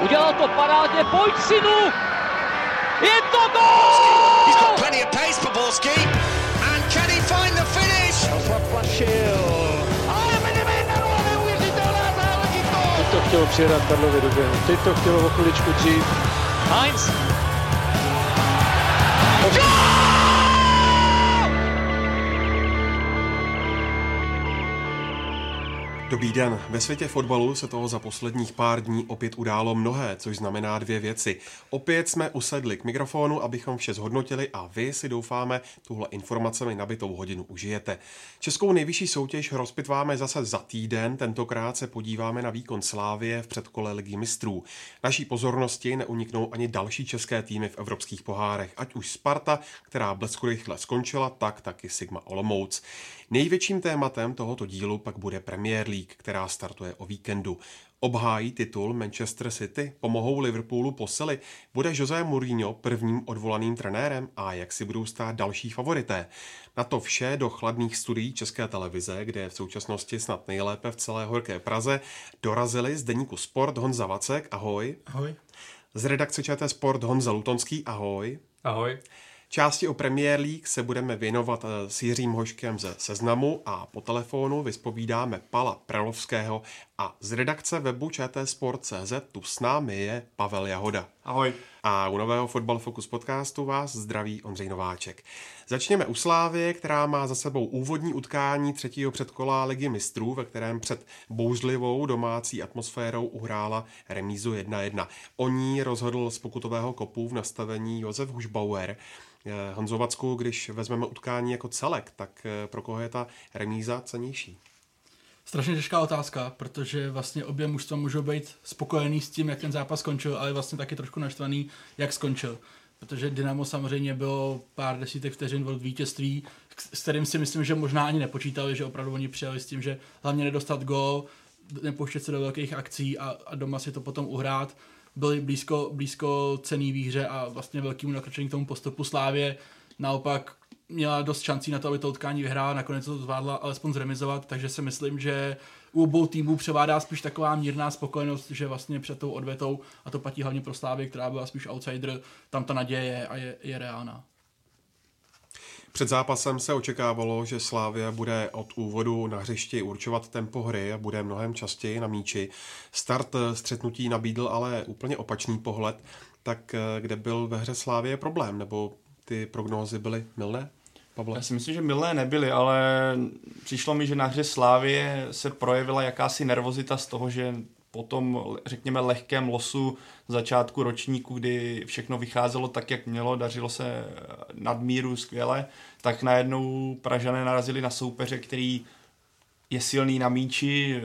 Udělal to parádně, pojď synu! Je to gol! He's got plenty of pace for Borski. And can he find the finish? Teď to chtělo přijedat Karlovi do běhu. Teď to chtělo o chviličku dřív. Heinz. Dobrý den. Ve světě fotbalu se toho za posledních pár dní opět událo mnohé, což znamená dvě věci. Opět jsme usedli k mikrofonu, abychom vše zhodnotili a vy si doufáme tuhle informacemi nabitou hodinu užijete. Českou nejvyšší soutěž rozpitváme zase za týden, tentokrát se podíváme na výkon Slávie v předkole ligy mistrů. Naší pozornosti neuniknou ani další české týmy v evropských pohárech, ať už Sparta, která blesku rychle skončila, tak taky Sigma Olomouc. Největším tématem tohoto dílu pak bude Premier League, která startuje o víkendu. Obhájí titul Manchester City, pomohou Liverpoolu posily, bude José Mourinho prvním odvolaným trenérem a jak si budou stát další favorité. Na to vše do chladných studií České televize, kde je v současnosti snad nejlépe v celé horké Praze, dorazili z deníku Sport Honza Vacek, ahoj. Ahoj. Z redakce ČT Sport Honza Lutonský, ahoj. Ahoj. Části o Premier League se budeme věnovat eh, s Jiřím Hoškem ze Seznamu a po telefonu vyspovídáme Pala Prelovského a z redakce webu Sport.cz tu s námi je Pavel Jahoda. Ahoj. A u nového Fotbal Focus podcastu vás zdraví Ondřej Nováček. Začněme u Slávie, která má za sebou úvodní utkání třetího předkola Ligy mistrů, ve kterém před bouřlivou domácí atmosférou uhrála remízu 1-1. O ní rozhodl z pokutového kopu v nastavení Josef Hušbauer. Eh, Honzo Vacku, když vezmeme utkání jako celek, tak eh, pro koho je ta remíza cenější? Strašně těžká otázka, protože vlastně obě mužstva můžou být spokojený s tím, jak ten zápas skončil, ale vlastně taky trošku naštvaný, jak skončil. Protože Dynamo samozřejmě bylo pár desítek vteřin od vítězství, s kterým si myslím, že možná ani nepočítali, že opravdu oni přijeli s tím, že hlavně nedostat gol, nepouštět se do velkých akcí a, a doma si to potom uhrát. Byli blízko, blízko cený výhře a vlastně velkému nakročení k tomu postupu Slávě. Naopak měla dost šancí na to, aby to utkání vyhrála, nakonec to zvládla alespoň zremizovat, takže si myslím, že u obou týmů převádá spíš taková mírná spokojenost, že vlastně před tou odvetou, a to platí hlavně pro Slávy, která byla spíš outsider, tam ta naděje je a je, je reálná. Před zápasem se očekávalo, že Slávia bude od úvodu na hřišti určovat tempo hry a bude mnohem častěji na míči. Start střetnutí nabídl ale úplně opačný pohled, tak kde byl ve hře Slávie problém, nebo ty prognózy byly milné? Pavle? Já si myslím, že milé nebyly, ale přišlo mi, že na hře Slávie se projevila jakási nervozita z toho, že po tom, řekněme, lehkém losu začátku ročníku, kdy všechno vycházelo tak, jak mělo, dařilo se nadmíru skvěle, tak najednou Pražané narazili na soupeře, který je silný na míči,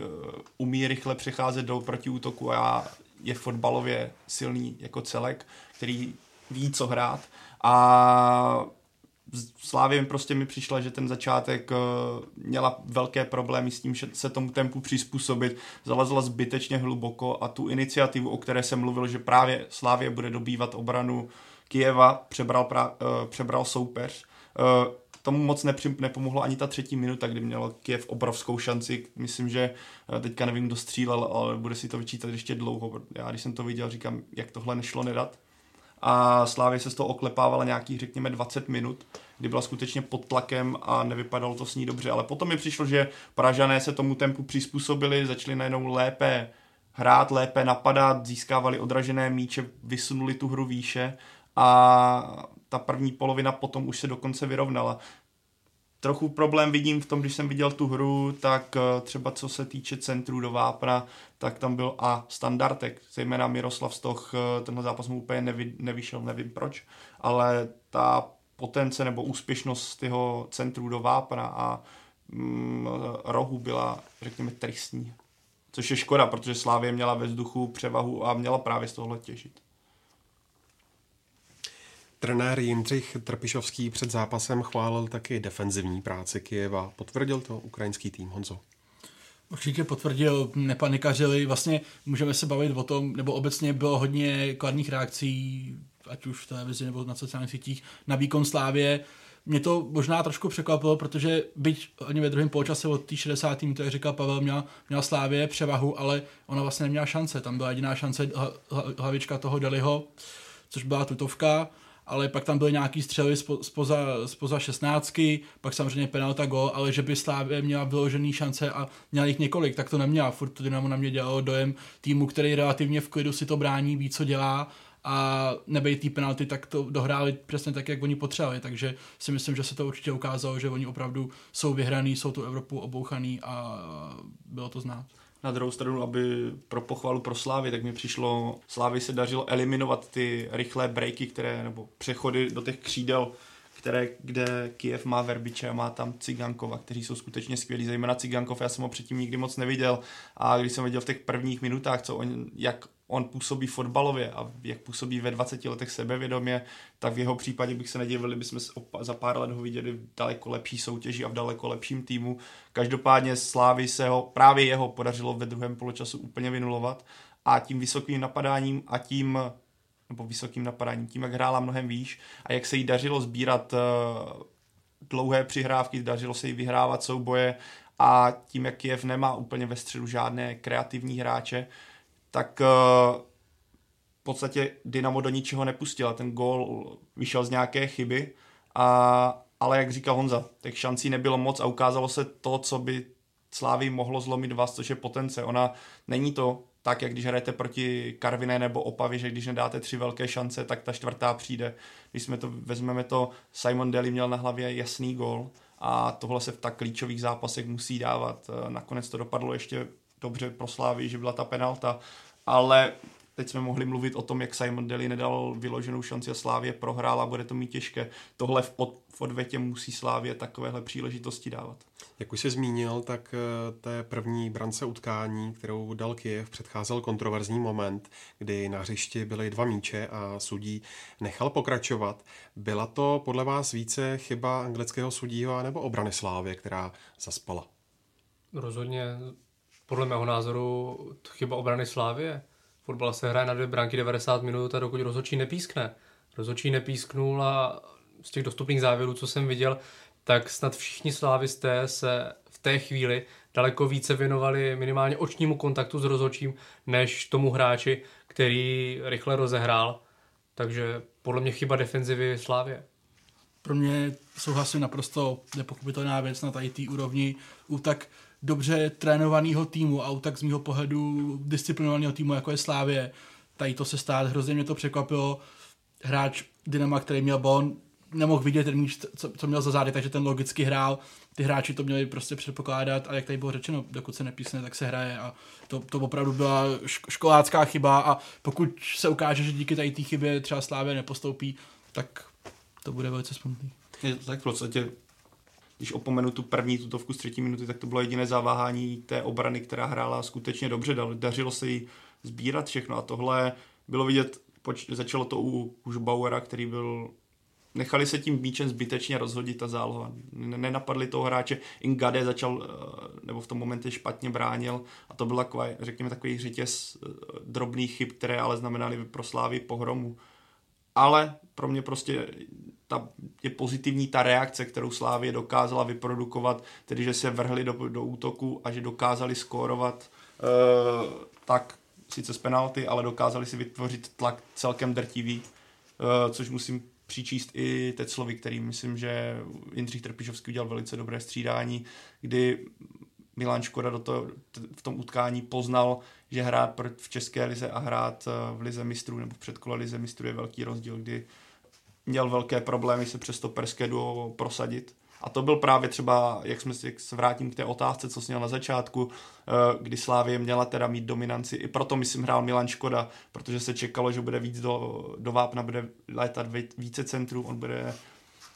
umí rychle přecházet do protiútoku a je fotbalově silný jako celek, který ví, co hrát. A Slávě prostě mi přišla, že ten začátek uh, měla velké problémy s tím, že se tomu tempu přizpůsobit, zalezla zbytečně hluboko a tu iniciativu, o které jsem mluvil, že právě Slávě bude dobývat obranu Kijeva, přebral, pra, uh, přebral soupeř. Uh, tomu moc nepři, nepomohlo ani ta třetí minuta, kdy měl Kiev obrovskou šanci. Myslím, že teďka nevím, kdo střílel, ale bude si to vyčítat ještě dlouho. Já když jsem to viděl, říkám, jak tohle nešlo nedat a Slávě se z toho oklepávala nějakých, řekněme, 20 minut, kdy byla skutečně pod tlakem a nevypadalo to s ní dobře. Ale potom mi přišlo, že Pražané se tomu tempu přizpůsobili, začali najednou lépe hrát, lépe napadat, získávali odražené míče, vysunuli tu hru výše a ta první polovina potom už se dokonce vyrovnala trochu problém vidím v tom, když jsem viděl tu hru, tak eh, třeba co se týče centru do Vápna, tak tam byl a standardek, zejména Miroslav Stoch, eh, tenhle zápas mu úplně nevy, nevyšel, nevím proč, ale ta potence nebo úspěšnost jeho centru do Vápna a mm, rohu byla, řekněme, tristní. Což je škoda, protože Slávě měla ve vzduchu převahu a měla právě z tohle těžit. Trenér Jindřich Trpišovský před zápasem chválil taky defenzivní práci Kijeva. Potvrdil to ukrajinský tým, Honzo? Určitě potvrdil, nepanikařili. Vlastně můžeme se bavit o tom, nebo obecně bylo hodně kladných reakcí, ať už v televizi nebo na sociálních sítích, na výkon Slávě. mě to možná trošku překvapilo, protože byť ani ve druhém poločase od té 60. minuty, jak říkal Pavel, měla, měla Slávě převahu, ale ona vlastně neměla šance. Tam byla jediná šance hlavička toho Deliho, což byla tutovka ale pak tam byly nějaký střely spoza, spoza 16, pak samozřejmě penalta gol, ale že by Slávě měla vyložený šance a měla jich několik, tak to neměla. Furt to Dynamo na mě dělalo dojem týmu, který relativně v klidu si to brání, ví, co dělá a nebej ty penalty, tak to dohráli přesně tak, jak oni potřebovali, takže si myslím, že se to určitě ukázalo, že oni opravdu jsou vyhraný, jsou tu Evropu obouchaný a bylo to znát. Na druhou stranu, aby pro pochvalu pro Slávy, tak mi přišlo, Slávy se dařilo eliminovat ty rychlé breaky, které, nebo přechody do těch křídel, které, kde Kiev má Verbiče a má tam Cigankova, kteří jsou skutečně skvělí, zejména Cigankov, já jsem ho předtím nikdy moc neviděl. A když jsem viděl v těch prvních minutách, co on, jak on působí fotbalově a jak působí ve 20 letech sebevědomě, tak v jeho případě bych se nedivil, kdybychom za pár let ho viděli v daleko lepší soutěži a v daleko lepším týmu. Každopádně Slávy se ho, právě jeho podařilo ve druhém poločasu úplně vynulovat a tím vysokým napadáním a tím nebo vysokým napadáním, tím, jak hrála mnohem výš a jak se jí dařilo sbírat uh, dlouhé přihrávky, dařilo se jí vyhrávat souboje a tím, jak Kiev nemá úplně ve středu žádné kreativní hráče, tak uh, v podstatě Dynamo do ničeho nepustila. Ten gól vyšel z nějaké chyby, a, ale jak říkal Honza, těch šancí nebylo moc a ukázalo se to, co by Slávy mohlo zlomit vás, což je potence. Ona není to tak, jak když hrajete proti Karviné nebo Opavě, že když nedáte tři velké šance, tak ta čtvrtá přijde. Když jsme to, vezmeme to, Simon Daly měl na hlavě jasný gol a tohle se v tak klíčových zápasech musí dávat. Nakonec to dopadlo ještě dobře pro Slávy, že byla ta penalta, ale teď jsme mohli mluvit o tom, jak Simon Daly nedal vyloženou šanci a Slávě prohrál a bude to mít těžké. Tohle v, od, v odvětě musí Slávě takovéhle příležitosti dávat. Jak už jsi zmínil, tak eh, té první brance utkání, kterou dal Kiev, předcházel kontroverzní moment, kdy na hřišti byly dva míče a sudí nechal pokračovat. Byla to podle vás více chyba anglického sudího nebo obrany Slávě, která zaspala? Rozhodně podle mého názoru chyba obrany Slávě. Fotbal se hraje na dvě branky 90 minut a dokud rozhodčí nepískne. Rozhodčí nepísknul a z těch dostupných závěrů, co jsem viděl, tak snad všichni slávisté se v té chvíli daleko více věnovali minimálně očnímu kontaktu s rozhodčím, než tomu hráči, který rychle rozehrál. Takže podle mě chyba defenzivy Slávě. Pro mě souhlasím naprosto nepochopitelná věc na tady té úrovni. U tak dobře trénovaného týmu a tak z mého pohledu disciplinovaného týmu, jako je Slávě, tady to se stát, hrozně mě to překvapilo. Hráč Dynama, který měl bon, nemohl vidět ten míč, co, co měl za zády, takže ten logicky hrál. Ty hráči to měli prostě předpokládat a jak tady bylo řečeno, dokud se nepísne, tak se hraje a to, to opravdu byla školácká chyba a pokud se ukáže, že díky tady té chybě třeba Slávě nepostoupí, tak to bude velice smutný. Je tak v podstatě když opomenu tu první tutovku z třetí minuty, tak to bylo jediné zaváhání té obrany, která hrála skutečně dobře. Dařilo se jí sbírat všechno a tohle bylo vidět, poč- začalo to u, už Bauera, který byl nechali se tím míčem zbytečně rozhodit ta záloha. Nenapadli toho hráče. Ingade začal, eh, nebo v tom momentě špatně bránil a to byl takový, řekněme, takový řetěz eh, drobných chyb, které ale znamenaly pro Slávy pohromu. Ale pro mě prostě ta, je pozitivní ta reakce, kterou Slávě dokázala vyprodukovat, tedy že se vrhli do, do útoku a že dokázali skórovat uh, tak sice z penalty, ale dokázali si vytvořit tlak celkem drtivý, uh, což musím přičíst i Teclovi, který myslím, že Jindřich Trpišovský udělal velice dobré střídání, kdy Milan Škoda do toho, v tom utkání poznal, že hrát v České lize a hrát eh, v lize mistrů nebo v předkole lize mistrů je velký rozdíl, kdy měl velké problémy se přes to perské duo prosadit. A to byl právě třeba, jak, jsme, jak se vrátím k té otázce, co měl na začátku, eh, kdy Slávě měla teda mít dominanci. I proto, myslím, hrál Milan Škoda, protože se čekalo, že bude víc do, do Vápna, bude létat více centrů, on bude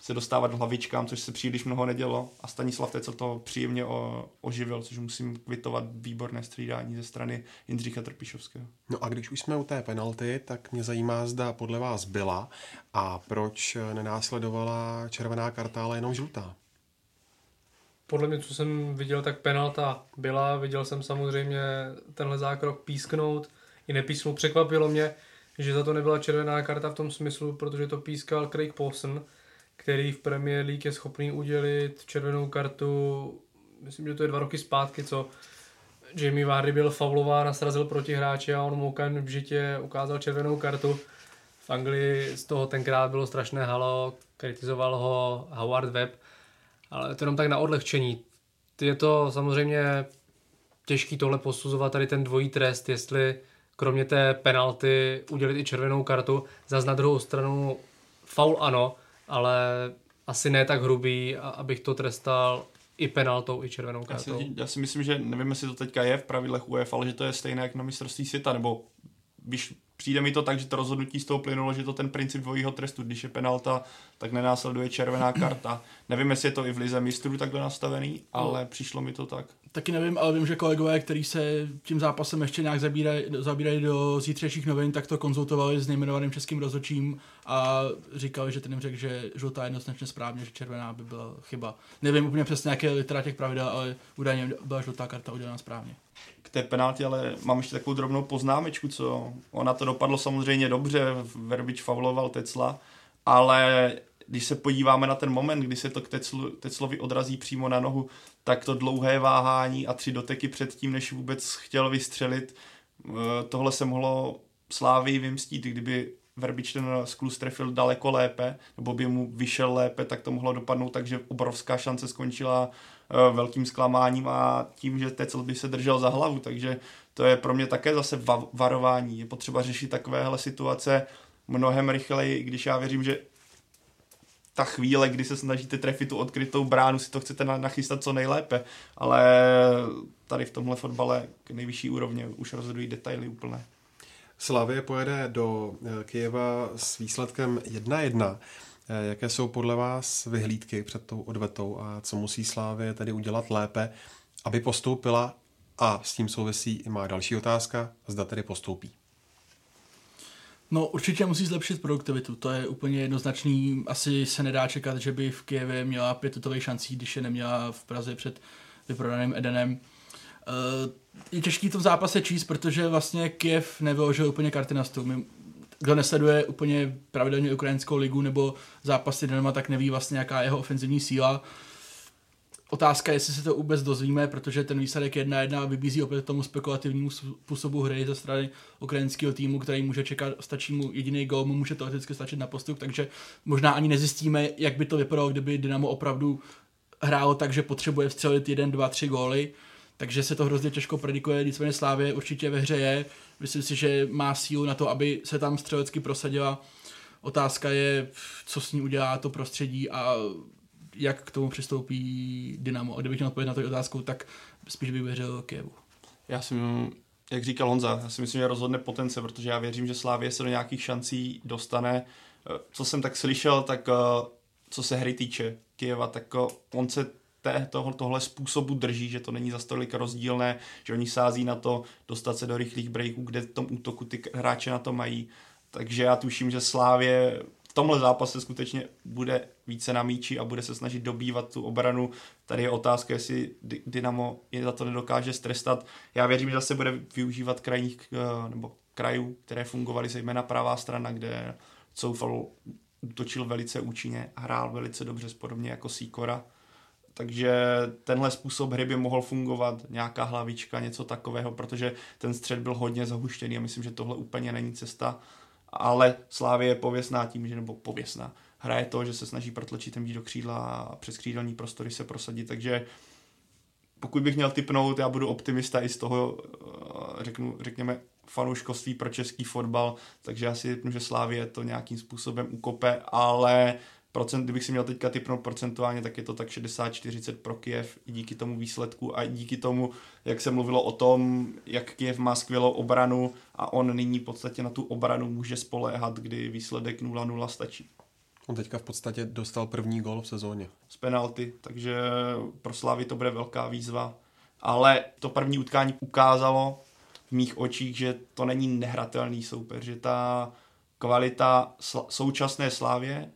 se dostávat hlavičkám, což se příliš mnoho nedělo. A Stanislav Tecel to příjemně o, oživil, což musím kvitovat výborné střídání ze strany Jindřicha Trpišovského. No a když už jsme u té penalty, tak mě zajímá, zda podle vás byla a proč nenásledovala červená karta, ale jenom žlutá. Podle mě, co jsem viděl, tak penalta byla. Viděl jsem samozřejmě tenhle zákrok písknout. I nepísknout. Překvapilo mě, že za to nebyla červená karta v tom smyslu, protože to pískal Craig Pawson, který v Premier League je schopný udělit červenou kartu, myslím, že to je dva roky zpátky, co Jamie Vardy byl faulován a srazil proti hráči a on mu okamžitě ukázal červenou kartu. V Anglii z toho tenkrát bylo strašné halo, kritizoval ho Howard Webb, ale to jenom tak na odlehčení. Je to samozřejmě těžký tohle posuzovat, tady ten dvojí trest, jestli kromě té penalty udělit i červenou kartu. Zas na druhou stranu faul ano, ale asi ne tak hrubý, abych to trestal i penaltou, i červenou kartou. Já si, já si myslím, že nevím, jestli to teďka je v pravidlech UEFA, ale že to je stejné jak na mistrovství světa, nebo když přijde mi to tak, že to rozhodnutí z toho plynulo, že to ten princip dvojího trestu, když je penalta, tak nenásleduje červená karta. Nevím, jestli je to i v lize mistrů takhle nastavený, ale no. přišlo mi to tak. Taky nevím, ale vím, že kolegové, kteří se tím zápasem ještě nějak zabírají, zabírají do zítřejších novin, tak to konzultovali s nejmenovaným českým rozhodčím a říkali, že ten jim řekl, že žlutá je jednoznačně správně, že červená by byla chyba. Nevím úplně přesně, jaké litera těch pravidel, ale údajně byla žlutá karta udělána správně té penaltě, ale mám ještě takovou drobnou poznámečku, co ona to dopadlo samozřejmě dobře, Verbič fauloval Tecla, ale když se podíváme na ten moment, kdy se to k Teclu, Teclovi odrazí přímo na nohu, tak to dlouhé váhání a tři doteky předtím, než vůbec chtěl vystřelit, eh, tohle se mohlo Slávii vymstít, kdyby Verbič ten sklus trefil daleko lépe, nebo by mu vyšel lépe, tak to mohlo dopadnout tak, že obrovská šance skončila uh, velkým zklamáním a tím, že Tecel by se držel za hlavu, takže to je pro mě také zase va- varování. Je potřeba řešit takovéhle situace mnohem rychleji, když já věřím, že ta chvíle, kdy se snažíte trefit tu odkrytou bránu, si to chcete nachystat co nejlépe, ale tady v tomhle fotbale k nejvyšší úrovně už rozhodují detaily úplné. Slavie pojede do eh, Kijeva s výsledkem 1-1. Eh, jaké jsou podle vás vyhlídky před tou odvetou a co musí Slávie tedy udělat lépe, aby postoupila? A s tím souvisí i má další otázka, zda tedy postoupí. No určitě musí zlepšit produktivitu, to je úplně jednoznačný. Asi se nedá čekat, že by v Kijevě měla pět šancí, když je neměla v Praze před vyprodaným Edenem. Uh, je těžký to v zápase číst, protože vlastně Kiev nevyložil úplně karty na stůl. Kdo nesleduje úplně pravidelně ukrajinskou ligu nebo zápasy Dynama, tak neví vlastně, jaká je jeho ofenzivní síla. Otázka je, jestli se to vůbec dozvíme, protože ten výsledek 1-1 vybízí opět tomu spekulativnímu způsobu hry ze strany ukrajinského týmu, který může čekat, stačí mu jediný gol, mu může teoreticky stačit na postup, takže možná ani nezjistíme, jak by to vypadalo, kdyby Dynamo opravdu hrálo tak, že potřebuje vstřelit jeden, dva, tři góly takže se to hrozně těžko predikuje, nicméně Slávě určitě ve hře je, myslím si, že má sílu na to, aby se tam střelecky prosadila. Otázka je, co s ní udělá to prostředí a jak k tomu přistoupí Dynamo. A kdybych měl odpovědět na tu otázku, tak spíš bych věřil Kijevu. Já si jak říkal Honza, já si myslím, že rozhodne potence, protože já věřím, že Slávě se do nějakých šancí dostane. Co jsem tak slyšel, tak eh, co se hry týče Kijeva, tak eh, on se té, toho, tohle způsobu drží, že to není za tolik rozdílné, že oni sází na to dostat se do rychlých breaků, kde v tom útoku ty hráče na to mají. Takže já tuším, že Slávě tomhle zápase skutečně bude více na míči a bude se snažit dobývat tu obranu. Tady je otázka, jestli Dynamo je za to nedokáže strestat. Já věřím, že zase bude využívat krajních eh, nebo krajů, které fungovaly zejména pravá strana, kde Coufal útočil velice účinně, hrál velice dobře, podobně jako Sikora. Takže tenhle způsob hry by mohl fungovat, nějaká hlavička, něco takového, protože ten střed byl hodně zahuštěný a myslím, že tohle úplně není cesta. Ale Slávě je pověsná tím, že nebo pověsná. Hraje to, že se snaží protlačit ten do křídla a přes křídelní prostory se prosadit, takže pokud bych měl typnout, já budu optimista i z toho, eh, řeknu, řekněme, fanouškovství pro český fotbal, takže já si typnu, že Slávě to nějakým způsobem ukope, ale procent, kdybych si měl teďka typnout procentuálně, tak je to tak 60-40 pro Kiev i díky tomu výsledku a díky tomu, jak se mluvilo o tom, jak Kiev má skvělou obranu a on nyní v podstatě na tu obranu může spoléhat, kdy výsledek 0-0 stačí. On teďka v podstatě dostal první gol v sezóně. Z penalty, takže pro Slávy to bude velká výzva. Ale to první utkání ukázalo v mých očích, že to není nehratelný soupeř, že ta kvalita sl- současné Slávě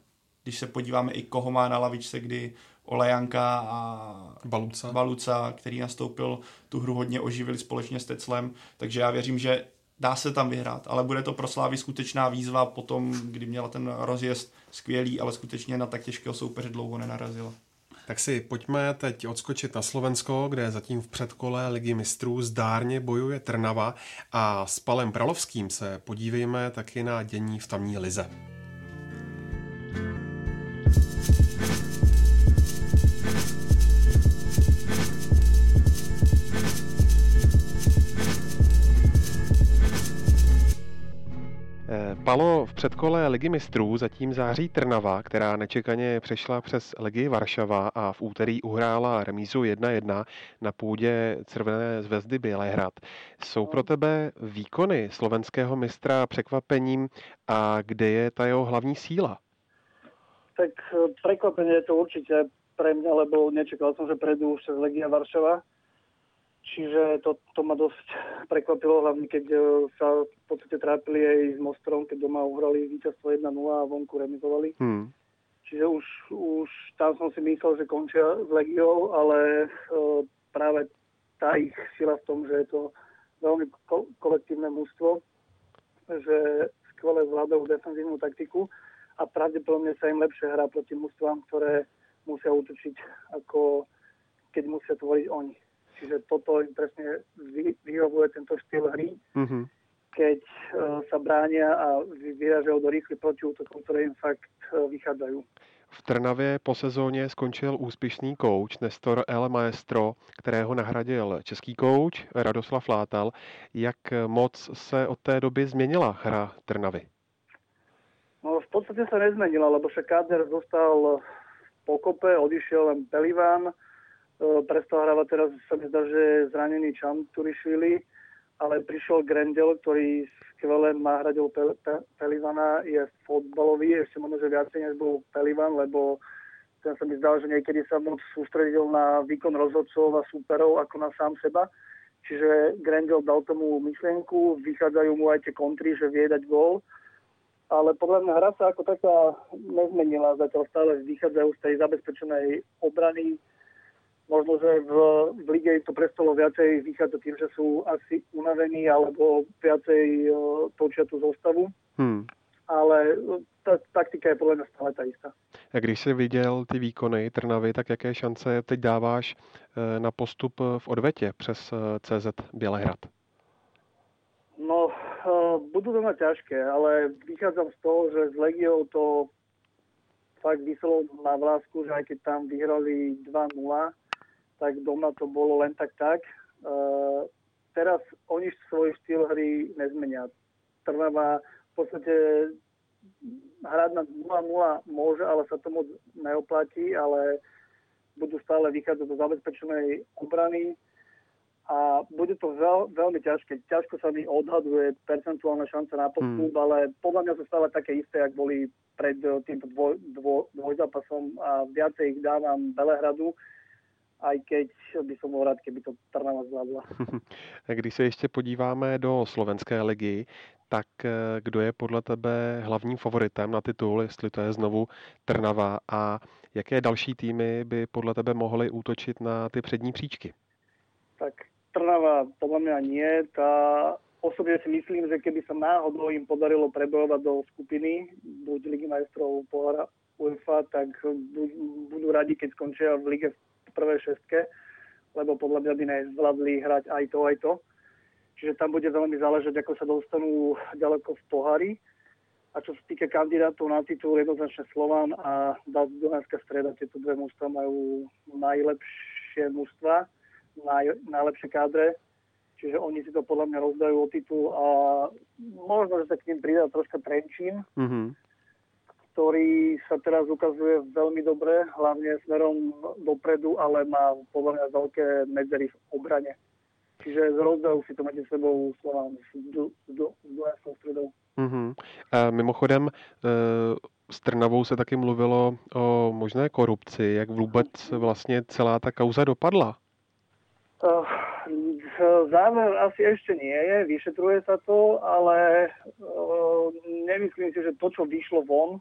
když se podíváme i koho má na lavičce, kdy Olejanka a Baluca. Baluca, který nastoupil tu hru hodně oživili společně s Teclem, takže já věřím, že dá se tam vyhrát, ale bude to pro Slávy skutečná výzva potom, kdy měla ten rozjezd skvělý, ale skutečně na tak těžkého soupeře dlouho nenarazila. Tak si pojďme teď odskočit na Slovensko, kde zatím v předkole ligy mistrů zdárně bojuje Trnava a s Palem Pralovským se podívejme taky na dění v tamní lize. Palo v předkole Ligy mistrů zatím září Trnava, která nečekaně přešla přes Ligy Varšava a v úterý uhrála remízu 1-1 na půdě Červené zvezdy Bělehrad. Jsou pro tebe výkony slovenského mistra překvapením a kde je ta jeho hlavní síla? Tak překvapení je to určitě pre mňa, lebo nečekal som, že prejdú cez Legia Varšava Čiže to, to ma dosť prekvapilo, hlavne keď e, sa v podstate trápili aj s Mostrom, keď doma uhrali víťazstvo 1-0 a vonku remizovali. Hmm. Čiže už, už tam som si myslel, že končia s Legiou, ale uh, práve tá ich sila v tom, že je to veľmi ko- kolektívne mužstvo, že skvelé zvládajú defenzívnu taktiku a pravdepodobne sa im lepšie hrá proti mužstvám, ktoré musia útočiť, ako keď musia tvoriť oni. Čiže toto im presne vyhovuje tento štýl hry, mm-hmm. keď uh, sa bránia a vyražajú do rýchlych protiútokov, ktoré im fakt uh, vychádzajú. V Trnavě po sezóně skončil úspěšný kouč Nestor El Maestro, kterého nahradil český kouč Radoslav Látal. Jak moc se od té doby změnila hra Trnavy? No, v podstate sa nezmenila, lebo však Káder zostal pokope, odišiel len Pelivan, E, prestal hrávať teraz, sa mi zdá, že zranený Čan Turišvili, ale prišiel Grendel, ktorý skvele nahradil Pel- Pe- Pelivana, je fotbalový, ešte možno, že viacej než bol Pelivan, lebo ten sa mi zdal, že niekedy sa moc sústredil na výkon rozhodcov a súperov ako na sám seba. Čiže Grendel dal tomu myšlienku, vychádzajú mu aj tie kontry, že vie dať gól. Ale podľa mňa hra sa ako taká nezmenila, zatiaľ stále vychádzajú z tej zabezpečenej obrany, možno, že v, v lige to prestalo viacej vychádzať tým, že sú asi unavení alebo viacej uh, točia tú zostavu. Hmm. Ale ta taktika je podle mě stále ta jistá. A když jsi viděl ty výkony Trnavy, tak jaké šance teď dáváš e, na postup v odvetě přes e, CZ Bělehrad? No, budú to mať ťažké, ale vychádzam z toho, že s Legiou to fakt vyselo na vlásku, že aj keď tam vyhrali 2-0, tak doma to bolo len tak tak. Uh, teraz oni svoj štýl hry nezmenia. Trváva v podstate hrať na 0-0 môže, ale sa to moc neoplatí, ale budú stále vychádzať do zabezpečenej obrany a bude to veľ, veľmi ťažké. Ťažko sa mi odhaduje percentuálna šanca na postup, hmm. ale podľa mňa sú stále také isté, ak boli pred týmto dvoj, dvoj, dvojzápasom a viacej ich dávam Belehradu aj keď by som bol rád, keby to Trnava zvládla. Když se ještě podíváme do slovenské ligy, tak eh, kdo je podle tebe hlavním favoritem na titul, jestli to je znovu Trnava a jaké další týmy by podle tebe mohly útočit na ty přední příčky? Tak Trnava podľa mňa nie. Tá, osobne si myslím, že keby sa náhodou im podarilo prebojovať do skupiny, buď Ligy majstrov pohára UEFA, tak budú radi, keď skončia v lige prvej šestke, lebo podľa mňa by nezvládli hrať aj to, aj to. Čiže tam bude veľmi záležať, ako sa dostanú ďaleko v pohári. A čo sa týka kandidátov na titul, jednoznačne Slovan a Dunajská streda, tieto dve mužstva majú najlepšie mužstva, naj, najlepšie kádre, čiže oni si to podľa mňa rozdajú o titul a možno, že sa k ním pridá troška Trenčín, mm-hmm ktorý sa teraz ukazuje veľmi dobre, hlavne smerom dopredu, ale má podľa mňa veľké medzery v obrane. Čiže z rozdajú si to medzi sebou Slován s, do, do, s stredou. Mm-hmm. A mimochodem, e, s Trnavou se taky mluvilo o možné korupci. Jak vůbec vlastně celá ta kauza dopadla? Uh, záver asi ešte nie je, vyšetruje sa to, ale uh, nemyslím si, že to, čo vyšlo von,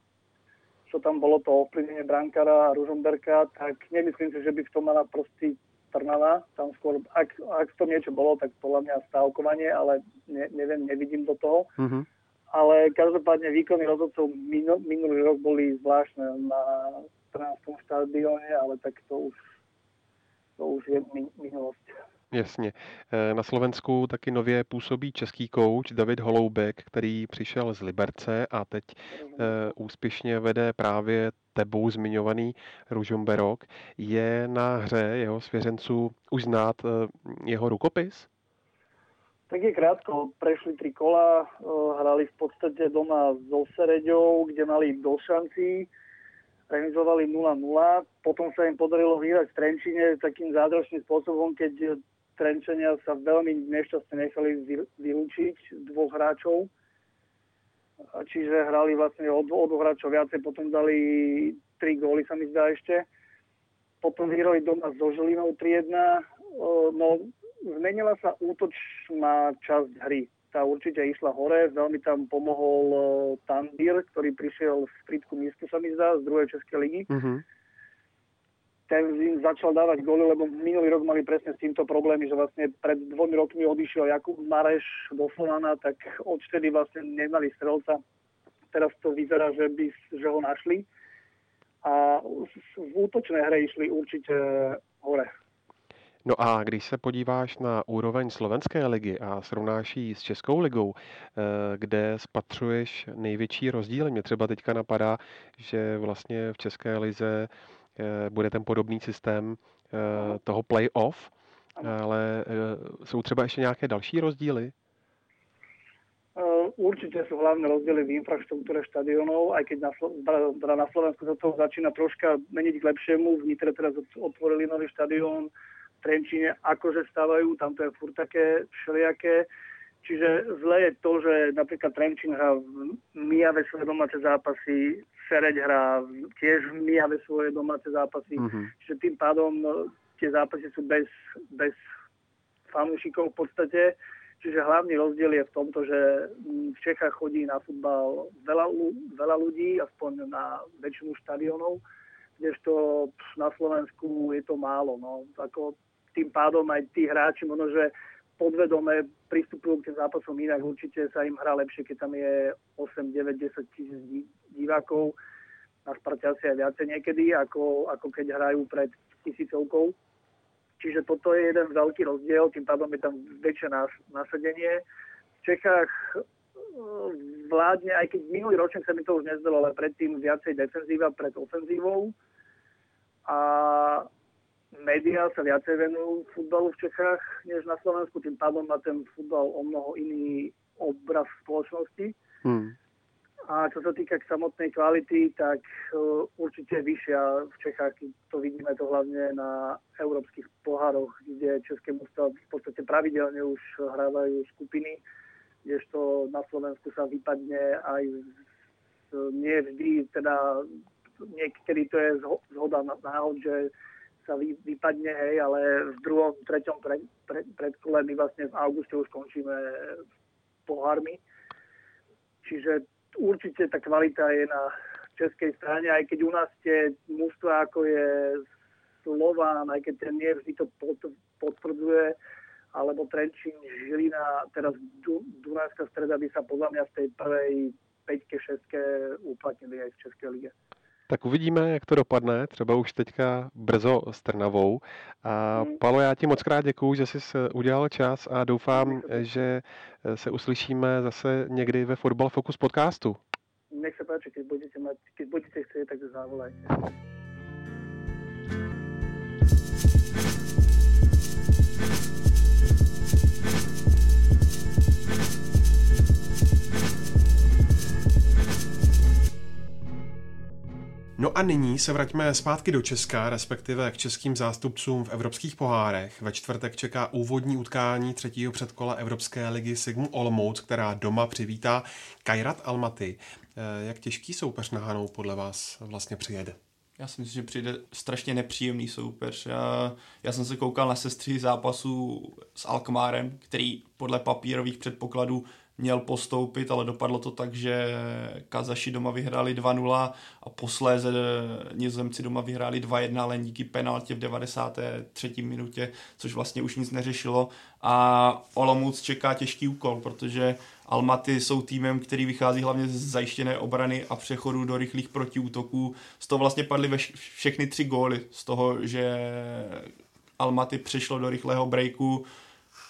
čo tam bolo to ovplyvnenie Brankara a Ružomberka, tak nemyslím si, že by v tom mala prostý Trnava. Tam skôr, ak, ak to niečo bolo, tak podľa mňa stávkovanie, ale ne, neviem, nevidím do toho. Mm-hmm. Ale každopádne výkony rozhodcov minulý rok boli zvláštne na Trnavskom štadióne, ale tak to už, to už je minulosť. Jasně. Eh, na Slovensku taky nově působí český kouč David Holoubek, který přišel z Liberce a teď eh, úspěšně vede právě tebou zmiňovaný Ružomberok. Je na hře jeho svěřenců už znát eh, jeho rukopis? Tak je krátko, prešli tri kola, hrali v podstate doma so Sereďou, kde mali do šancí, remizovali 0-0, potom sa im podarilo vyhrať v Trenčine takým zázračným spôsobom, keď Trenčania sa veľmi nešťastne nechali vylúčiť dvoch hráčov. Čiže hrali vlastne o, o dvoch hráčov viacej, potom dali tri góly sa mi zdá ešte. Potom vyhrali doma so Žilinou 3-1. No, zmenila sa útočná časť hry. Tá určite išla hore, veľmi tam pomohol Tandir, ktorý prišiel z Fritku Mísku sa mi zdá, z druhej Českej ligy. Mm-hmm ten im začal dávať góly, lebo minulý rok mali presne s týmto problémy, že vlastne pred dvomi rokmi odišiel Jakub Mareš do Slovana, tak odvtedy vlastne nemali strelca. Teraz to vyzerá, že, by, že ho našli. A v útočné hre išli určitě hore. No a když se podíváš na úroveň slovenské ligy a srovnáš ji s Českou ligou, eh, kde spatřuješ největší rozdíly, mě třeba teďka napadá, že vlastně v České lize bude ten podobný systém eh, toho play-off, ale eh, jsou třeba ještě nějaké další rozdíly? Určite sú hlavné rozdiely v infraštruktúre štadionov, aj keď na, teda na Slovensku sa to začína troška meniť k lepšiemu. V Nitre teraz otvorili nový štadión, v Trenčine akože stavajú, tam to je furt také všelijaké. Čiže zle je to, že napríklad Trenčín hrá v Mijave svoje domáce zápasy, Sereď hrá tiež v Mijave svoje domáce zápasy. Mm-hmm. Čiže tým pádom no, tie zápasy sú bez, bez fanúšikov v podstate. Čiže hlavný rozdiel je v tomto, že v Čechách chodí na futbal veľa, veľa ľudí, aspoň na väčšinu štadionov, kdežto na Slovensku je to málo. No. Ako tým pádom aj tí hráči možno, že podvedome pristupujú k tým zápasom inak. Určite sa im hrá lepšie, keď tam je 8, 9, 10 tisíc divákov. Na Sparte asi aj viacej niekedy, ako, ako keď hrajú pred tisícovkou. Čiže toto je jeden veľký rozdiel, tým pádom je tam väčšie nasadenie. V Čechách e, vládne, aj keď minulý ročník sa mi to už nezdalo, ale predtým viacej defenzíva pred ofenzívou. A médiá sa viacej venujú futbalu v Čechách než na Slovensku, tým pádom má ten futbal o mnoho iný obraz spoločnosti. Hmm. A čo sa týka k samotnej kvality, tak uh, určite vyššia v Čechách. To vidíme to hlavne na európskych pohároch, kde České mústva v podstate pravidelne už hrávajú skupiny, kdežto na Slovensku sa vypadne aj nie vždy, teda niekedy to je zhoda náhod, že sa vy, vypadne, hej, ale v druhom, treťom pre, pre, predkole my vlastne v auguste už končíme pohármi. Čiže určite tá kvalita je na českej strane, aj keď u nás tie mústva ako je Slován, aj keď ten nie vždy to potvrdzuje, alebo Trenčín, Žilina, teraz Dunajská streda by sa podľa mňa v tej prvej 5 6 uplatnili aj v Českej lige. Tak uvidíme, jak to dopadne, třeba už teďka brzo s Trnavou. A hmm. Palo, já ti moc krát děkuju, že jsi udělal čas a doufám, že se uslyšíme zase někdy ve Football Focus podcastu. Nech se páči, když budete, mať, keď budete chcieť, tak zavolajte. No a nyní se vraťme zpátky do Česka, respektive k českým zástupcům v evropských pohárech. Ve čtvrtek čeká úvodní utkání třetího předkola Evropské ligy Sigmu Olomouc, která doma přivítá Kairat Almaty. Eh, jak těžký soupeř na Hanou podle vás vlastně přijede? Já si myslím, že přijde strašně nepříjemný soupeř. Já, já jsem se koukal na sestří zápasů s Alkmárem, který podle papírových předpokladů měl postoupit, ale dopadlo to tak, že Kazaši doma vyhráli 2-0 a posléze Nizozemci doma vyhráli 2-1, ale díky penaltě v 93. minutě, což vlastně už nic neřešilo. A Olomouc čeká těžký úkol, protože Almaty jsou týmem, který vychází hlavně z zajištěné obrany a přechodu do rychlých protiútoků. Z toho vlastně padly ve všechny tři góly. Z toho, že Almaty přešlo do rychlého breaku,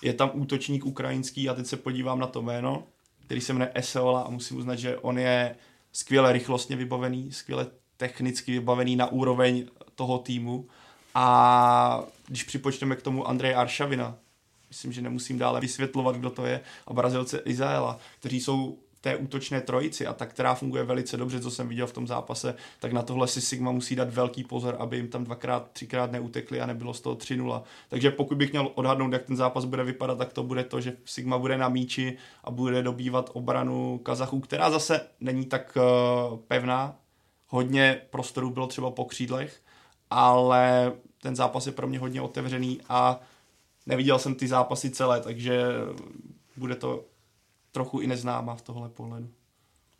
je tam útočník ukrajinský a teď se podívám na to jméno, který se jmenuje Eseola a musím uznat, že on je skvěle rychlostně vybavený, skvěle technicky vybavený na úroveň toho týmu. A když připočteme k tomu Andreje Aršavina, myslím, že nemusím dále vysvětlovat, kdo to je, a Brazilce Izaela, kteří jsou té útočné trojici a ta, která funguje velice dobře, co jsem viděl v tom zápase, tak na tohle si Sigma musí dát velký pozor, aby jim tam dvakrát, třikrát neutekli a nebylo z toho 3-0. Takže pokud bych měl odhadnout, jak ten zápas bude vypadat, tak to bude to, že Sigma bude na míči a bude dobývat obranu Kazachů, která zase není tak uh, pevná. Hodně prostoru bylo třeba po křídlech, ale ten zápas je pro mě hodně otevřený a neviděl jsem ty zápasy celé, takže bude to trochu i neznámá v tohle pohledu.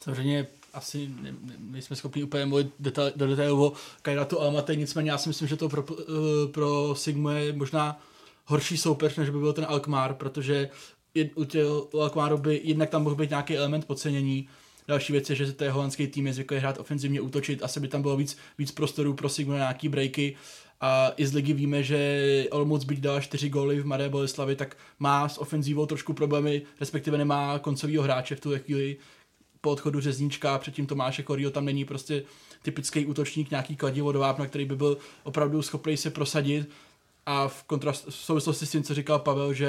Samozřejmě asi ne, ne, nejsme schopni úplně mluvit detail, do detailu o Kairatu Almaty, nicméně já si myslím, že to pro, uh, pro Sigmu je možná horší soupeř, než by byl ten Alkmaar, protože u, Alkmaaru by jednak tam mohl být nějaký element podcenění, Další věc je, že ten holandský tým je zvyklý hrát ofenzivně, útočit, asi by tam bylo víc, víc prostoru pro Sigmu na nějaký breaky a i z ligy víme, že Olomouc byť dala čtyři góly v Mladé Boleslavi, tak má s ofenzívou trošku problémy, respektive nemá koncového hráče v tu chvíli po odchodu Řezníčka, předtím Tomáše Korio tam není prostě typický útočník, nějaký kladivo do vápna, který by byl opravdu schopný se prosadit a v, kontrast, v souvislosti s tím, co říkal Pavel, že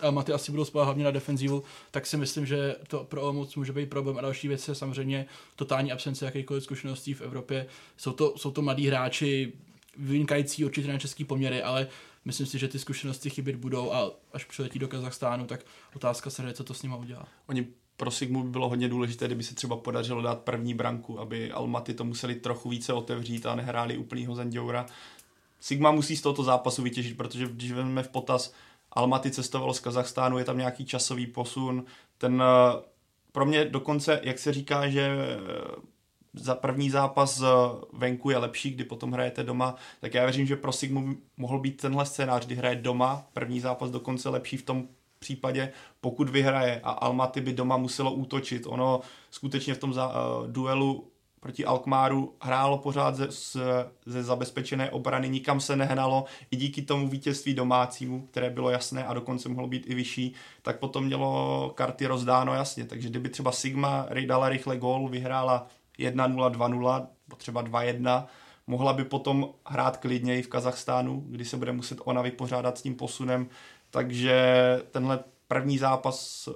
Almaty asi budou spát hlavně na defenzivu, tak si myslím, že to pro Olomouc může být problém. A další věc je samozřejmě totální absence jakýchkoliv zkušeností v Evropě. Jsou to, jsou to mladí hráči, vynikající určitě na český poměry, ale myslím si, že ty zkušenosti chybět budou a až přiletí do Kazachstánu, tak otázka se co to s nima udělá. Oni pro Sigmu by bylo hodně důležité, kdyby se třeba podařilo dát první branku, aby Almaty to museli trochu více otevřít a nehráli úplnýho Zenděura. Sigma musí z tohoto zápasu vytěžit, protože když vezmeme v potaz, Almaty cestovalo z Kazachstánu, je tam nějaký časový posun, ten eh, pro mě dokonce, jak se říká, že za první zápas venku je lepší, kdy potom hrajete doma, tak já věřím, že pro Sigmu mohl být tenhle scénář, kdy hraje doma, první zápas dokonce lepší v tom případě, pokud vyhraje a Almaty by doma muselo útočit. Ono skutečně v tom za, uh, duelu proti Alkmáru hrálo pořád ze, ze zabezpečené obrany, nikam se nehnalo, i díky tomu vítězství domácímu, které bylo jasné a dokonce mohlo být i vyšší, tak potom mělo karty rozdáno jasně. Takže kdyby třeba Sigma dala rychle gól, vyhrála 1-0, 2-0, třeba 2-1, mohla by potom hrát klidněji v Kazachstánu, kdy se bude muset ona vypořádat s tím posunem, takže tenhle první zápas,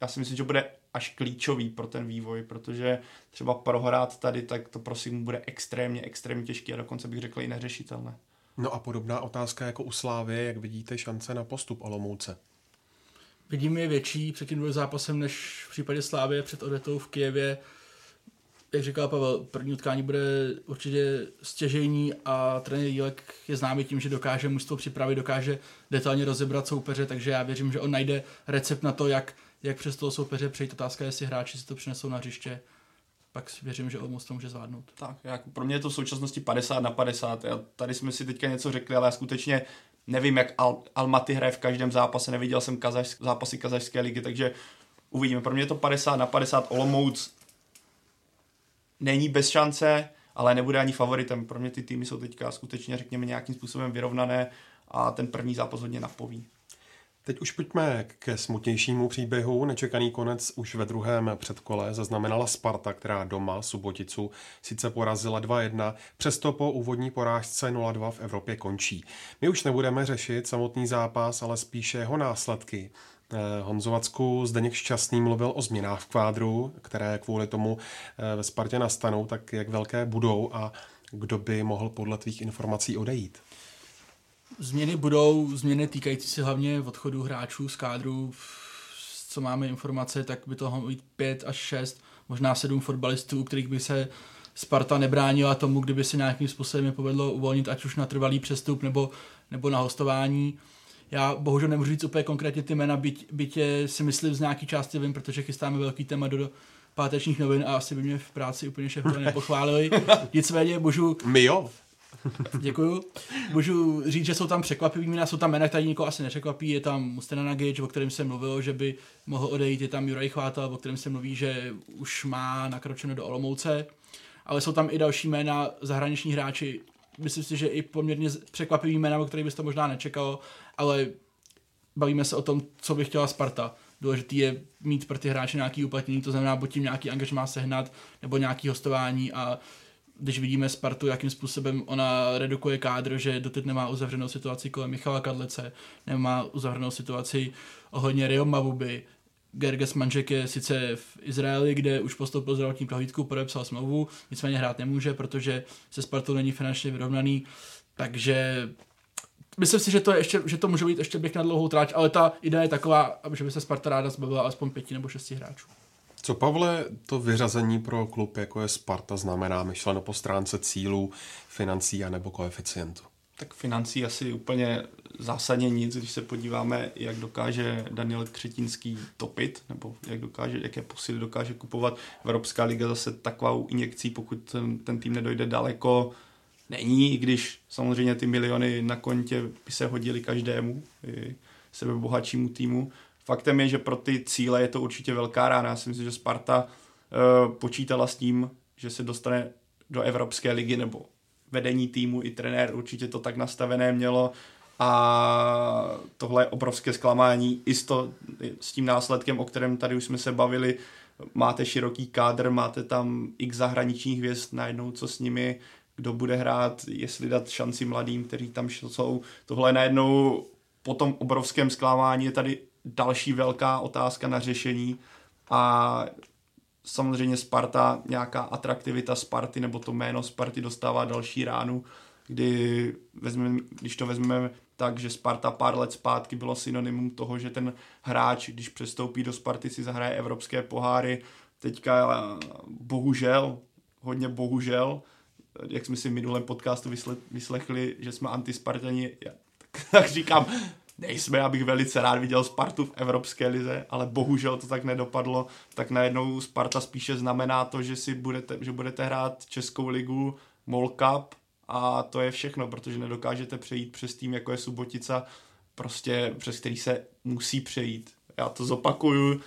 já si myslím, že bude až klíčový pro ten vývoj, protože třeba prohrát tady, tak to prosím bude extrémně, extrémně těžké a dokonce bych řekl i neřešitelné. No a podobná otázka jako u Slávy, jak vidíte šance na postup Olomouce? Vidím je větší před tím zápasem než v případě Slávy před odetou v Kijevě jak říkal Pavel, první utkání bude určitě stěžení a trenér Jílek je známý tím, že dokáže mužstvo připravit, dokáže detailně rozebrat soupeře, takže já věřím, že on najde recept na to, jak, jak přes toho soupeře přejít. Otázka je, jestli hráči si to přinesou na hřiště, pak věřím, že Olomouc to může zvládnout. Tak, jako pro mě je to v současnosti 50 na 50. Já, tady jsme si teďka něco řekli, ale já skutečně nevím, jak Al- Almaty hraje v každém zápase, neviděl jsem kazaš, zápasy kazašské ligy, takže uvidíme. Pro mě je to 50 na 50. Olomouc není bez šance, ale nebude ani favoritem. Pro mě ty týmy jsou teďka skutečně, řekněme, nějakým způsobem vyrovnané a ten první zápas hodně napoví. Teď už pojďme ke smutnějšímu příběhu. Nečekaný konec už ve druhém předkole zaznamenala Sparta, která doma Suboticu sice porazila 2-1, přesto po úvodní porážce 0-2 v Evropě končí. My už nebudeme řešit samotný zápas, ale spíše jeho následky. Eh, Honzovacku Zdeněk Šťastný mluvil o změnách v kvádru, které kvůli tomu eh, ve Spartě nastanou, tak jak velké budou a kdo by mohl podle tvých informací odejít? Změny budou, změny týkající se hlavně odchodu hráčů z kádru, co máme informace, tak by to mohlo být pět až šest, možná sedm fotbalistů, u kterých by se Sparta nebránila tomu, kdyby se nějakým způsobem povedlo uvolnit, ať už na trvalý přestup nebo, nebo na hostování Já bohužel nemůžu říct úplně konkrétně ty jména, byť, byť si myslím z nějaký části vím, protože chystáme velký téma do, pátečních novin a asi by mě v práci úplně šéfové nepochválili. Nicméně můžu... My jo. Děkuju. Můžu říct, že jsou tam překvapivý jména, jsou tam jména, které nikoho asi nepřekvapí. Je tam Mustena Nagic, o kterém se mluvilo, že by mohl odejít. Je tam Juraj Chvátal, o kterém se mluví, že už má nakročeno do Olomouce. Ale jsou tam i další jména, zahraniční hráči. Myslím si, že i poměrně překvapivý jména, o kterých byste možná nečekalo, ale bavíme se o tom, co by chtěla Sparta. Důležité je mít pro ty hráče nějaký uplatnění, to znamená buď tím nějaký angažmá sehnat, nebo nějaký hostování a když vidíme Spartu, jakým způsobem ona redukuje kádr, že doteď nemá uzavřenou situaci kolem Michala Kadlece, nemá uzavřenou situaci ohledně Rio Mavuby, Gerges Manžek je sice v Izraeli, kde už postoupil zdravotní prohlídku, podepsal smlouvu, nicméně hrát nemůže, protože se Spartou není finančně vyrovnaný, takže myslím si, že to, je ještě, že to může být ještě běh na dlouhou tráč, ale ta idea je taková, že by se Sparta ráda zbavila aspoň pěti nebo šesti hráčů. Co, Pavle, to vyřazení pro klub, jako je Sparta, znamená myšleno po stránce cílů, financí a nebo koeficientu? Tak financí asi úplně zásadně nic, když se podíváme, jak dokáže Daniel Křetínský topit, nebo jak dokáže, jaké posily dokáže kupovat. Evropská liga zase takovou injekcí, pokud ten, tým nedojde daleko, není, i když samozřejmě ty miliony na kontě by se hodily každému, i sebebohatšímu týmu. Faktem je, že pro ty cíle je to určitě velká rána. Já si myslím, že Sparta uh, počítala s tím, že se dostane do Evropské ligy nebo vedení týmu i trenér určitě to tak nastavené mělo a tohle je obrovské zklamání i s, to, s tím následkem, o kterém tady už jsme se bavili, máte široký kádr, máte tam x zahraničních hvězd, najednou co s nimi, kdo bude hrát, jestli dát šanci mladým, kteří tam jsou. Tohle je najednou po tom obrovském zklamání je tady další velká otázka na řešení a samozřejmě Sparta, nějaká atraktivita Sparty nebo to jméno Sparty dostává další ránu, kdy vezmeme, když to vezmeme tak, že Sparta pár let zpátky bylo synonymum toho, že ten hráč, když přestoupí do Sparty, si zahraje evropské poháry. Teďka bohužel, hodně bohužel, jak jsme si v minulém podcastu vyslechli, že jsme antispartani, tak, tak říkám, nejsme, já bych velice rád viděl Spartu v Evropské lize, ale bohužel to tak nedopadlo, tak najednou Sparta spíše znamená to, že si budete, že budete hrát Českou ligu, Mall Cup a to je všechno, protože nedokážete přejít přes tým, jako je Subotica, prostě přes který se musí přejít. Já to zopakuju,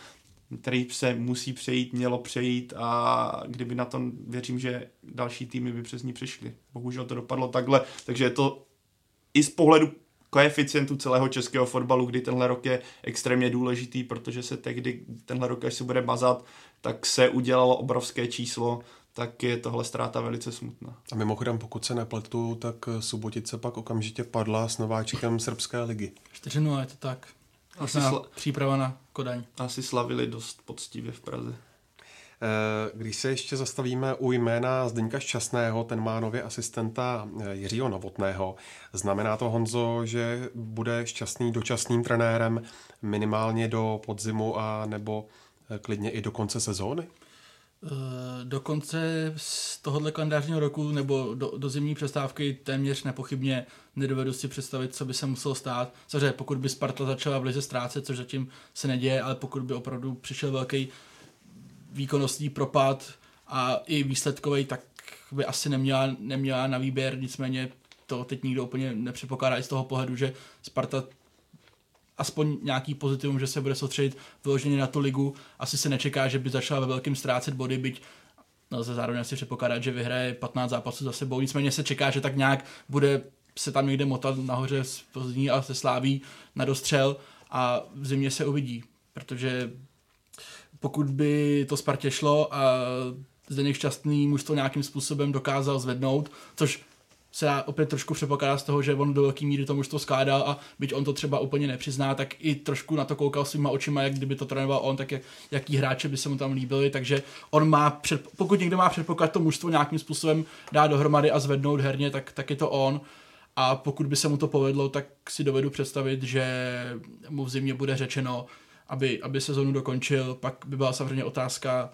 který se musí přejít, mělo přejít a kdyby na to věřím, že další týmy by přes ní přišly. Bohužel to dopadlo takhle, takže je to i z pohledu koeficientu celého českého fotbalu, kdy tenhle rok je extrémně důležitý, protože se tehdy tenhle rok, až se bude mazat, tak se udělalo obrovské číslo, tak je tohle ztráta velice smutná. A mimochodem, pokud se nepletu, tak Subotice pak okamžitě padla s nováčikem srbské ligy. 4-0 je to tak. Asi sla... příprava na Kodaň. Asi slavili dost poctivě v Praze. Eh, když se ještě zastavíme u jména Zdeňka Šťastného, ten má nově asistenta eh, Jiřího Novotného. Znamená to, Honzo, že bude šťastný dočasným trenérem minimálně do podzimu a nebo eh, klidně i do konce sezóny? Do konce z tohohle kalendářního roku nebo do, do zimní přestávky téměř nepochybně nedovedu si představit, co by se muselo stát. Cože, pokud by Sparta začala v lize ztrácet, což zatím se neděje, ale pokud by opravdu přišel velký výkonnostní propad a i výsledkový, tak by asi neměla, neměla na výběr, nicméně to teď nikdo úplně nepředpokládá i z toho pohledu, že Sparta aspoň nějaký pozitivum, že se bude soustředit vyloženě na tu ligu. Asi se nečeká, že by začala ve velkém ztrácet body, byť no, zároveň asi předpokládat, že vyhraje 15 zápasů za sebou. Nicméně se čeká, že tak nějak bude se tam někde motat nahoře z Plzní a se Sláví na dostřel a v zimě se uvidí, protože pokud by to Spartě šlo a Zdeněk Šťastný muž to nějakým způsobem dokázal zvednout, což se dá opět trošku předpokládat z toho, že on do velké míry to mužstvo skládal a byť on to třeba úplně nepřizná, tak i trošku na to koukal svýma očima, jak kdyby to trénoval on, tak jak, jaký hráče by se mu tam líbili, takže on má, před, pokud někdo má předpoklad to mužstvo nějakým způsobem dát dohromady a zvednout herně, tak, tak je to on. A pokud by se mu to povedlo, tak si dovedu představit, že mu v zimě bude řečeno, aby, aby sezonu dokončil. Pak by byla samozřejmě otázka,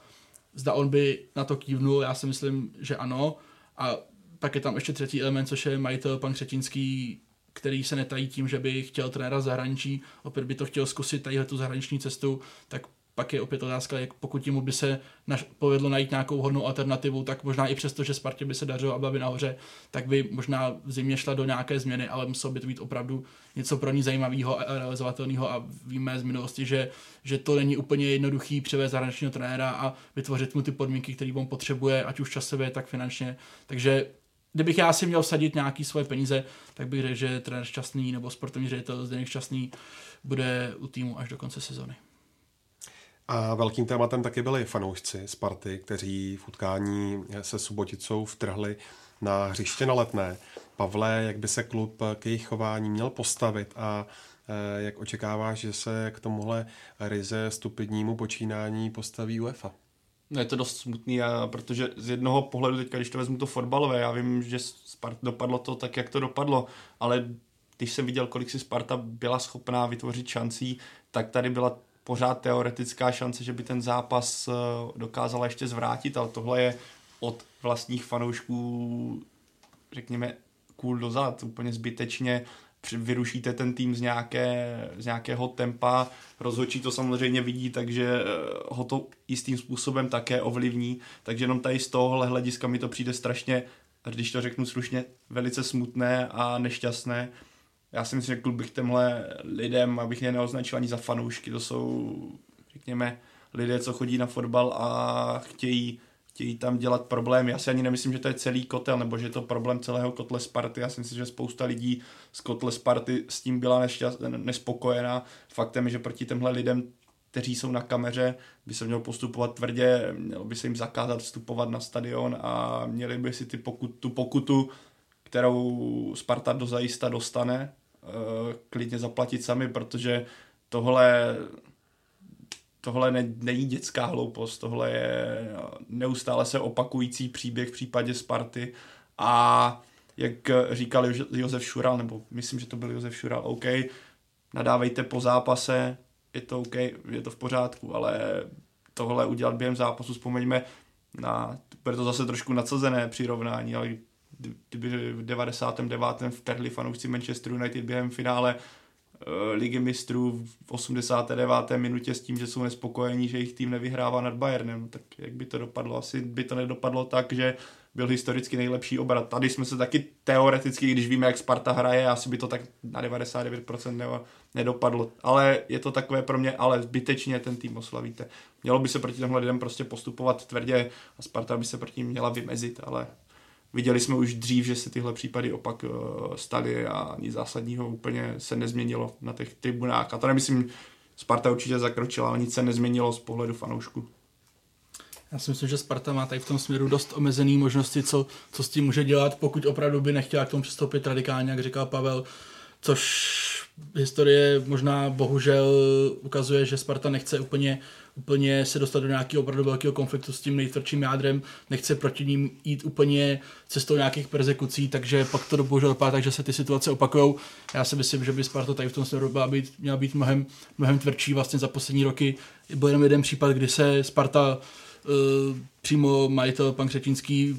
zda on by na to kývnul, já si myslím, že ano. A pak je tam ještě třetí element, což je majitel pan Křetínský který se netají tím, že by chtěl trenéra zahraničí, opět by to chtěl zkusit tady tu zahraniční cestu, tak pak je opět otázka, jak pokud mu by se naš, povedlo najít nějakou hodnou alternativu, tak možná i přesto, že Spartě by se dařilo a byla by nahoře, tak by možná v zimě šla do nějaké změny, ale muselo by to být opravdu něco pro ní zajímavého a realizovatelného a víme z minulosti, že, že to není úplně jednoduchý převést zahraničního trenéra a vytvořit mu ty podmínky, které on potřebuje, ať už časově, tak finančně. Takže kdybych já si měl vsadit nějaký svoje peníze, tak bych řekl, že trenér šťastný nebo sportovní ředitel Zdeněk šťastný bude u týmu až do konce sezony. A velkým tématem taky byli fanoušci Sparty, kteří v utkání se Suboticou vtrhli na hřiště na letné. Pavle, jak by se klub k jejich chování měl postavit a eh, jak očekáváš, že se k tomuhle ryze stupidnímu počínání postaví UEFA? No je to dost smutný, a protože z jednoho pohledu teďka, když to vezmu to fotbalové, já vím, že Spart dopadlo to tak, jak to dopadlo, ale když jsem viděl, kolik si Sparta byla schopná vytvořit šancí, tak tady byla pořád teoretická šance, že by ten zápas eh, dokázala ještě zvrátit, ale tohle je od vlastních fanoušků, řekněme, kůl dozad, úplně zbytečně vyrušíte ten tým z, nějaké, z nějakého tempa, rozhodčí to samozřejmě vidí, takže eh, ho to jistým způsobem také ovlivní, takže jenom tady z tohohle hlediska mi to přijde strašně, když to řeknu slušně, velice smutné a nešťastné, já si myslím, že klub bych těmhle lidem, abych je neoznačil ani za fanoušky, to jsou, řekněme, lidé, co chodí na fotbal a chtějí, chtějí tam dělat problémy. Já si ani nemyslím, že to je celý kotel, nebo že je to problém celého kotle Sparty. Já si myslím, že spousta lidí z kotle Sparty s tím byla nešťast, nespokojená. Faktem je, že proti těmhle lidem kteří jsou na kameře, by se mělo postupovat tvrdě, mělo by se jim zakázat vstupovat na stadion a měli by si ty pokut, tu pokutu, kterou Sparta dozajista dostane, Eh, klidně zaplatit sami, protože tohle tohle ne, není dětská hloupost, tohle je neustále se opakující příběh v případě Sparty. A jak říkal Josef Šural, nebo myslím, že to byl Josef Šural, OK, nadávejte po zápase, je to OK, je to v pořádku, ale tohle udělat během zápasu, vzpomeňme na, bude to zase trošku nadsazené přirovnání, ale kdyby v 99. vtrhli fanoušci Manchester United během finále uh, ligy mistrů v 89. minutě s tím, že jsou nespokojení, že jejich tým nevyhrává nad Bayernem, tak jak by to dopadlo? Asi by to nedopadlo tak, že byl historicky nejlepší obrat. Tady jsme se taky teoreticky, když víme, jak Sparta hraje, asi by to tak na 99% ne, nedopadlo. Ale je to takové pro mě, ale zbytečně ten tým oslavíte. Mělo by se proti tomhle lidem prostě postupovat tvrdě a Sparta by se proti ním měla vymezit, ale Viděli jsme už dřív, že se tyhle případy opak eh, staly a nic zásadního úplně se nezměnilo na těch tribunách. A to nemyslím, Sparta určitě zakročila, ale nic se nezměnilo z pohledu fanoušku. Já si myslím, že Sparta má tady v tom směru dost omezený možnosti, co, co s tím může dělat, pokud opravdu by nechtěla k tomu přistoupit radikálně, jak říkal Pavel, což historie možná bohužel ukazuje, že Sparta nechce úplně úplně se dostat do nějakého opravdu velkého konfliktu s tím nejtvrdším jádrem, nechce proti ním jít úplně cestou nějakých persekucí, takže pak to bohužel dopadá tak, že se ty situace opakují. Já si myslím, že by Sparta tady v tom směru byla být, měla být mnohem, mnohem tvrdší vlastně za poslední roky. Byl jenom jeden případ, kdy se Sparta uh, přímo majitel pan Křetínský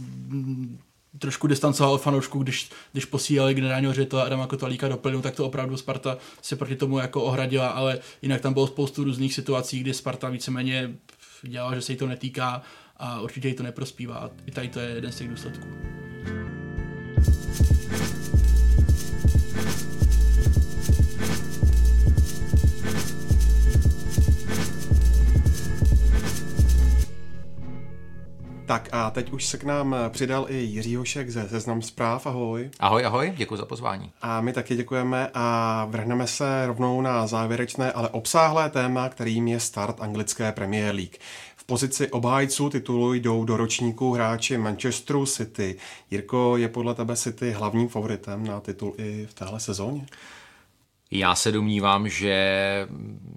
trošku distancoval fanoušku, když, když posílali generálního ředitele Adama Kotvalíka do plynu, tak to opravdu Sparta se proti tomu jako ohradila, ale jinak tam bylo spoustu různých situací, kdy Sparta víceméně dělala, že se jí to netýká a určitě jí to neprospívá. I tady to je jeden z těch důsledků. Tak a teď už se k nám přidal i Jiří Hošek ze Seznam zpráv. Ahoj. Ahoj, ahoj, děkuji za pozvání. A my taky děkujeme a vrhneme se rovnou na závěrečné, ale obsáhlé téma, kterým je start anglické Premier League. V pozici obhájců titulu jdou do ročníku hráči Manchesteru City. Jirko, je podle tebe City hlavním favoritem na titul i v téhle sezóně? Já se domnívám, že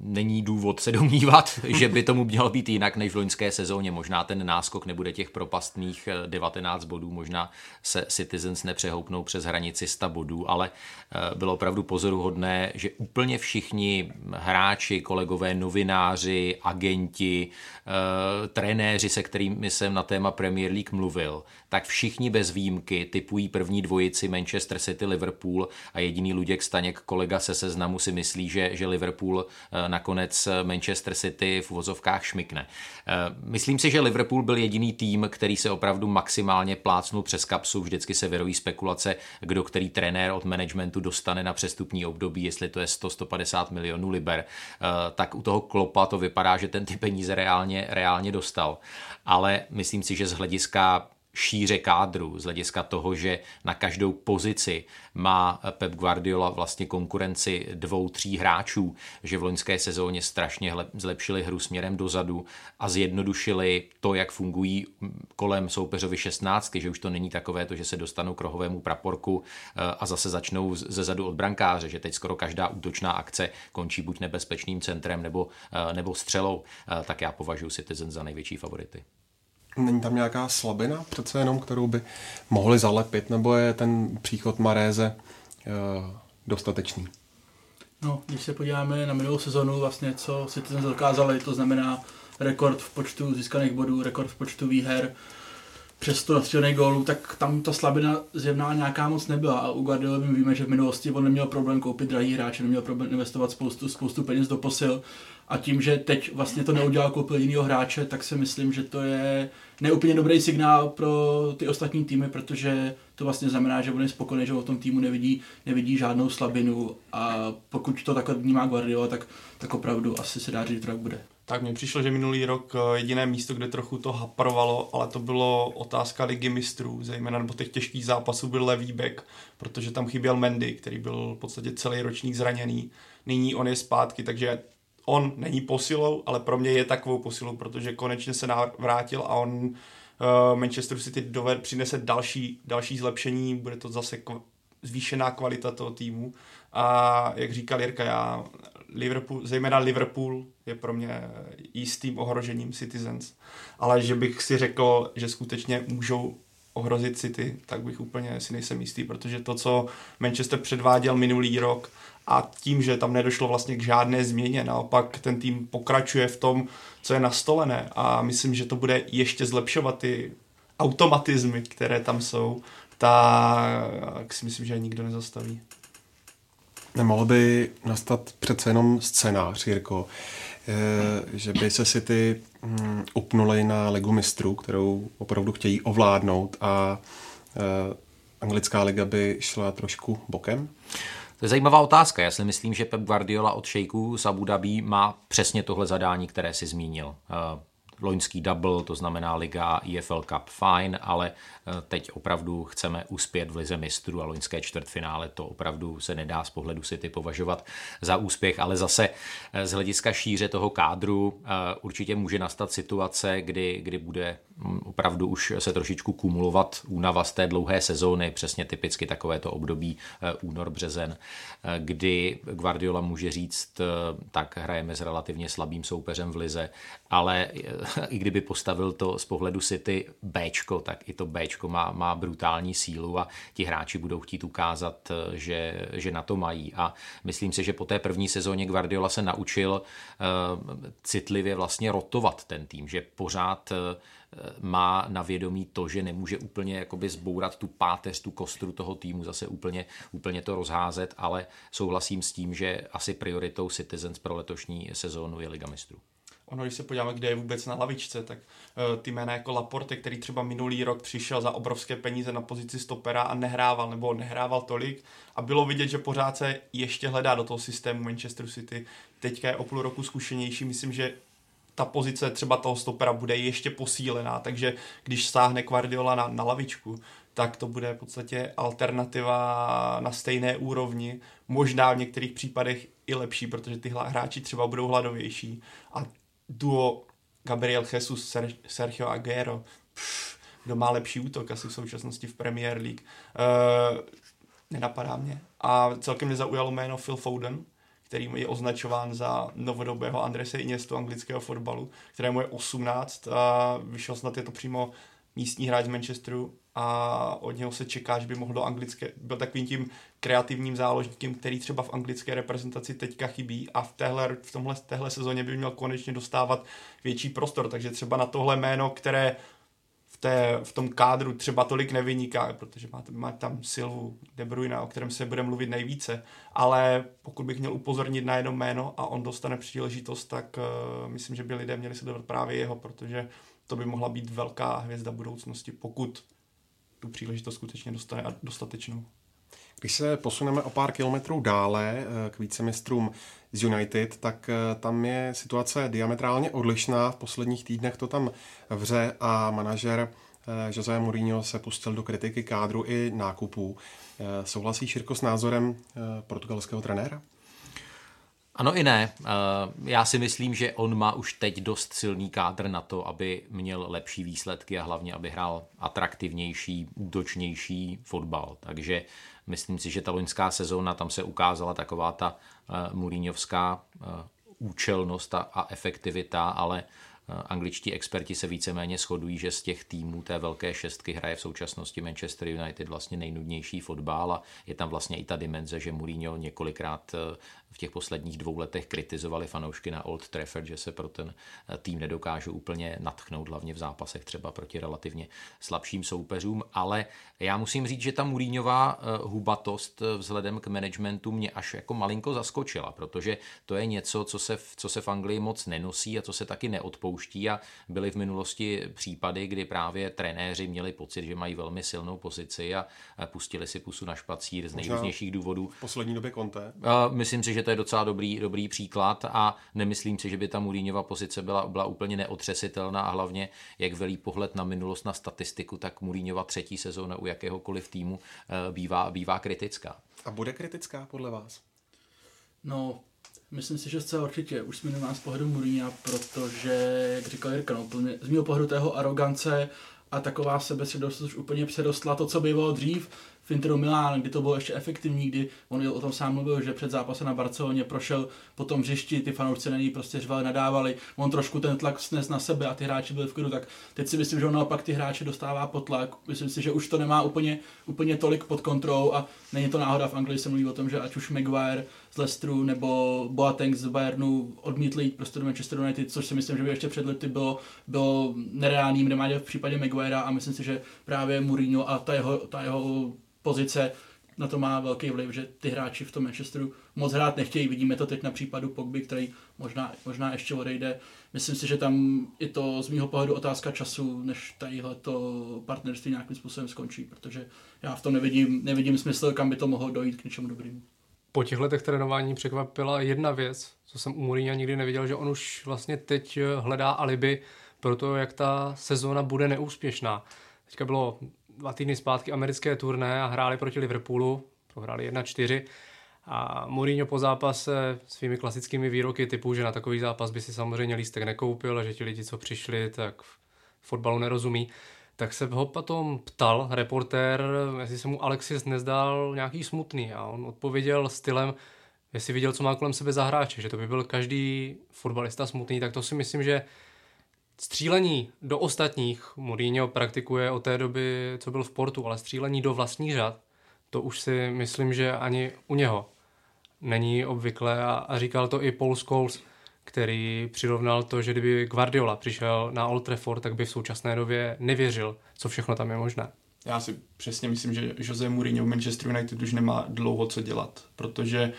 není důvod se domnívat, že by tomu mělo být jinak než v loňské sezóně. Možná ten náskok nebude těch propastných 19 bodů, možná se Citizens nepřehoupnou přes hranici 100 bodů, ale eh, bylo opravdu pozoruhodné, že úplně všichni hráči, kolegové, novináři, agenti, eh, trenéři, se kterými jsem na téma Premier League mluvil, tak všichni bez výjimky typují první dvojici Manchester City, Liverpool a jediný Luděk Staněk, kolega se seznamu, si myslí, že, že Liverpool eh, nakonec Manchester City v uvozovkách šmikne. Eh, myslím si, že Liverpool byl jediný tým, který se opravdu maximálně plácnul přes kapsu. Vždycky se vyrojí spekulace, kdo který trenér od managementu dostane na přestupní období, jestli to je 100-150 milionů liber. Eh, tak u toho Klopa to vypadá, že ten ty peníze reálně, reálně dostal. Ale myslím si, že z hlediska šíře kádru, z hlediska toho, že na každou pozici má Pep Guardiola vlastně konkurenci dvou, tří hráčů, že v loňské sezóně strašně zlepšili hru směrem dozadu a zjednodušili to, jak fungují kolem soupeřovi 16, že už to není takové to, že se dostanou k rohovému praporku eh, a zase začnou ze zadu od brankáře, že teď skoro každá útočná akce končí buď nebezpečným centrem nebo, eh, nebo střelou, eh, tak já považuji Citizen za největší favority. Není tam nějaká slabina přece jenom, kterou by mohli zalepit, nebo je ten příchod Maréze uh, dostatečný? No, když se podíváme na minulou sezonu, vlastně co Citizens dokázali, to znamená rekord v počtu získaných bodů, rekord v počtu výher, přes to nastřelených gólů, tak tam ta slabina zjevná nějaká moc nebyla. A u Guardiola víme, že v minulosti on neměl problém koupit drahý hráče, neměl problém investovat spoustu, spoustu peněz do posil. A tím, že teď vlastně to neudělal, koupil jinýho hráče, tak si myslím, že to je neúplně dobrý signál pro ty ostatní týmy, protože to vlastně znamená, že on je spokojený, že o tom týmu nevidí, nevidí žádnou slabinu a pokud to takhle vnímá Guardiola, tak, tak opravdu asi se dá říct, že to tak bude. Tak mně přišlo, že minulý rok eh, jediné místo, kde trochu to haprovalo, ale to bylo otázka ligy mistrů, zejména nebo těch těžkých zápasů byl levý back, protože tam chyběl Mendy, který byl v podstatě celý ročník zraněný. Nyní on je zpátky, takže on není posilou, ale pro mě je takovou posilou, protože konečně se vrátil a on uh, Manchester City doved, přinese další, další zlepšení, bude to zase kv- zvýšená kvalita toho týmu. A jak říkal Jirka, já Liverpool, zejména Liverpool je pro mě jistým ohrožením Citizens, ale že bych si řekl, že skutečně můžou ohrozit City, tak bych úplně si nejsem jistý, protože to, co Manchester předváděl minulý rok a tím, že tam nedošlo vlastně k žádné změně, naopak ten tým pokračuje v tom, co je nastolené a myslím, že to bude ještě zlepšovat ty automatizmy, které tam jsou, tak si myslím, že nikdo nezastaví. Nemohl by nastat přece jenom scénář, Jirko, eh, že by se si ty hm, upnuli na Ligu mistrů, kterou opravdu chtějí ovládnout a eh, anglická liga by šla trošku bokem? To je zajímavá otázka. Já si myslím, že Pep Guardiola od šejků z Abu Dhabi má přesně tohle zadání, které si zmínil. Eh, loňský double, to znamená Liga EFL Cup, fajn, ale eh, teď opravdu chceme uspět v Lize mistrů a loňské čtvrtfinále, to opravdu se nedá z pohledu City považovat za úspěch, ale zase eh, z hlediska šíře toho kádru určitě může nastat situace, kdy, kdy bude hm, opravdu už se trošičku kumulovat únava z té dlouhé sezóny, přesně typicky takovéto období únor, březen, kdy Guardiola může říct, tak hrajeme s relativně slabým soupeřem v lize, ale i kdyby postavil to z pohledu City Bčko, tak i to Bčko má, má brutální sílu a ti hráči budou chtít ukázat, že, že na to mají. A myslím si, že po té první sezóně Guardiola se naučil uh, citlivě vlastně rotovat ten tým, že pořád uh, má na vědomí to, že nemůže úplně jakoby zbourat tu páteř, tu kostru toho týmu, zase úplně, úplně to rozházet, ale souhlasím s tím, že asi prioritou Citizens pro letošní sezónu je Liga mistrů ono, když se podíváme, kde je vůbec na lavičce, tak uh, ty jména jako Laporte, který třeba minulý rok přišel za obrovské peníze na pozici stopera a nehrával, nebo nehrával tolik. A bylo vidět, že pořád se ještě hledá do toho systému Manchester City. Teďka je o půl roku zkušenější, myslím, že ta pozice třeba toho stopera bude ještě posílená, takže když sáhne Guardiola na, na lavičku, tak to bude v podstatě alternativa na stejné úrovni, možná v některých případech i lepší, protože ty hráči třeba budou hladovější. A duo Gabriel Jesus, Sergio Aguero, pff, kdo má lepší útok asi v současnosti v Premier League. Uh, Nenapadá mě. A celkem mě zaujalo jméno Phil Foden, který je označován za novodobého Andrese Iniestu anglického fotbalu, kterému je 18 a vyšel snad je to přímo místní hráč z Manchesteru a od něho se čeká, že by mohl do anglické, byl takovým tím kreativním záložníkem, který třeba v anglické reprezentaci teďka chybí a v, téhle, v tomhle, téhle sezóně by měl konečně dostávat větší prostor, takže třeba na tohle jméno, které v, té, v tom kádru třeba tolik nevyniká, protože má, má tam Silvu De Bruyne, o kterém se bude mluvit nejvíce, ale pokud bych měl upozornit na jedno jméno a on dostane příležitost, tak uh, myslím, že by lidé měli sledovat právě jeho, protože to by mohla být velká hvězda budoucnosti, pokud tu příležitost skutečně dostane a dostatečnou. Když se posuneme o pár kilometrů dále eh, k vícemistrům z United, tak eh, tam je situace diametrálně odlišná. V posledních týdnech to tam vře a manažer eh, José Mourinho se pustil do kritiky kádru i nákupů. Souhlasí Širko s názorem portugalského trenéra? Ano i ne. Já si myslím, že on má už teď dost silný kádr na to, aby měl lepší výsledky a hlavně, aby hrál atraktivnější, útočnější fotbal. Takže myslím si, že ta loňská sezóna, tam se ukázala taková ta Mourinhovská účelnost a efektivita, ale Angličtí experti se víceméně shodují, že z těch týmů té velké šestky hraje v současnosti Manchester United vlastně nejnudnější fotbal a je tam vlastně i ta dimenze, že Mourinho několikrát v těch posledních dvou letech kritizovali fanoušky na Old Trafford, že se pro ten eh, tým nedokážu úplně natchnout, hlavně v zápasech třeba proti relativně slabším soupeřům, ale já musím říct, že ta Mourinhová eh, hubatost eh, vzhledem k managementu mě až jako malinko zaskočila, protože to je něco, co se, v, co se v Anglii moc nenosí a co se taky neodpouští a byly v minulosti případy, kdy právě trenéři měli pocit, že mají velmi silnou pozici a pustili si pusu na špacír z nejrůznějších důvodů. V poslední době Conte. Myslím si, že to je docela dobrý, dobrý příklad a nemyslím si, že by ta Mourinhova pozice byla, byla úplně neotřesitelná a hlavně, jak velí pohled na minulost, na statistiku, tak Mourinhova třetí sezóna u jakéhokoliv týmu eh, bývá, bývá kritická. A bude kritická podle vás? No, myslím si, že zcela určitě. Už jsme nemá z pohledu Mourinha, protože, jak říkal Jirka, no, z mého pohledu tého arogance a taková sebestředost už úplně předostla to, co bývalo dřív v Interu Milán, kdy to bylo ještě efektivní, kdy on o tom sám mluvil, že před zápasem na Barceloně prošel po tom hřišti, ty fanoušci na něj prostě řvali, nadávali, on trošku ten tlak snes na sebe a ty hráči byli v klidu, tak teď si myslím, že on naopak ty hráče dostává pod tlak. Myslím si, že už to nemá úplně, úplně tolik pod kontrolou a není to náhoda v Anglii se mluví o tom, že ať už Maguire z Leicesteru nebo Boateng z Bayernu odmítli jít prostě do Manchester United, což si myslím, že by ještě před lety bylo, bylo nereálný minimálně v případě Maguirea a myslím si, že právě Mourinho a ta jeho, ta jeho pozice na to má velký vliv, že ty hráči v tom Manchesteru moc hrát nechtějí. Vidíme to teď na případu Pogby, který možná, možná ještě odejde. Myslím si, že tam je to z mého pohledu otázka času, než tadyhle to partnerství nějakým způsobem skončí, protože já v tom nevidím, nevidím smysl, kam by to mohlo dojít k něčemu dobrému. Po těch letech trénování překvapila jedna věc, co jsem u Mourinha nikdy neviděl, že on už vlastně teď hledá alibi pro to, jak ta sezóna bude neúspěšná. Teďka bylo dva týdny zpátky americké turné a hráli proti Liverpoolu, prohráli 1-4 a Mourinho po zápase svými klasickými výroky typu, že na takový zápas by si samozřejmě lístek nekoupil a že ti lidi, co přišli, tak fotbalu nerozumí, tak se ho potom ptal reportér, jestli se mu Alexis nezdál nějaký smutný. A on odpověděl stylem, jestli viděl, co má kolem sebe za hráče, že to by byl každý fotbalista smutný, tak to si myslím, že Střílení do ostatních Mourinho praktikuje od té doby, co byl v Portu, ale střílení do vlastních řad, to už si myslím, že ani u něho není obvyklé. A, a říkal to i Paul Scholes, který přirovnal to, že kdyby Guardiola přišel na Old Trafford, tak by v současné době nevěřil, co všechno tam je možné. Já si přesně myslím, že Jose Mourinho v Manchester United už nemá dlouho co dělat, protože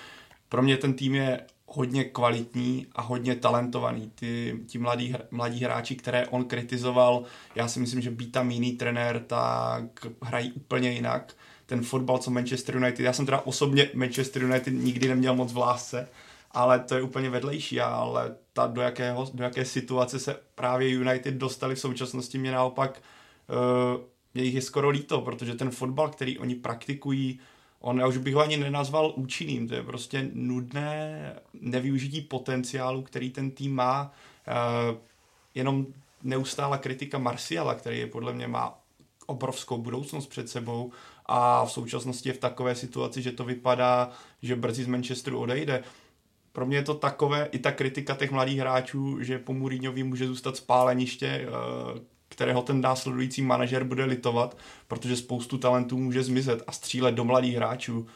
pro mě ten tým je hodně kvalitní a hodně talentovaný. Ty, ti mladí, mladí hráči, které on kritizoval, já si myslím, že být tam jiný trenér, tak hrají úplně jinak. Ten fotbal, co Manchester United, já jsem teda osobně Manchester United nikdy neměl moc v lásce, ale to je úplně vedlejší, ale ta, do, jakého, do jaké situace se právě United dostali v současnosti, mě naopak uh, mě jich je skoro líto, protože ten fotbal, který oni praktikují, on, já už bych ho ani nenazval účinným, to je prostě nudné nevyužití potenciálu, který ten tým má, uh, jenom neustála kritika Marciala, který je podle mě má obrovskou budoucnost před sebou a v současnosti je v takové situaci, že to vypadá, že brzy z Manchesteru odejde. Pro mě je to takové, i ta kritika těch mladých hráčů, že po Mourinhovi může zůstat spáleniště, eh, kterého ten následující manažer bude litovat, protože spoustu talentů může zmizet a střílet do mladých hráčů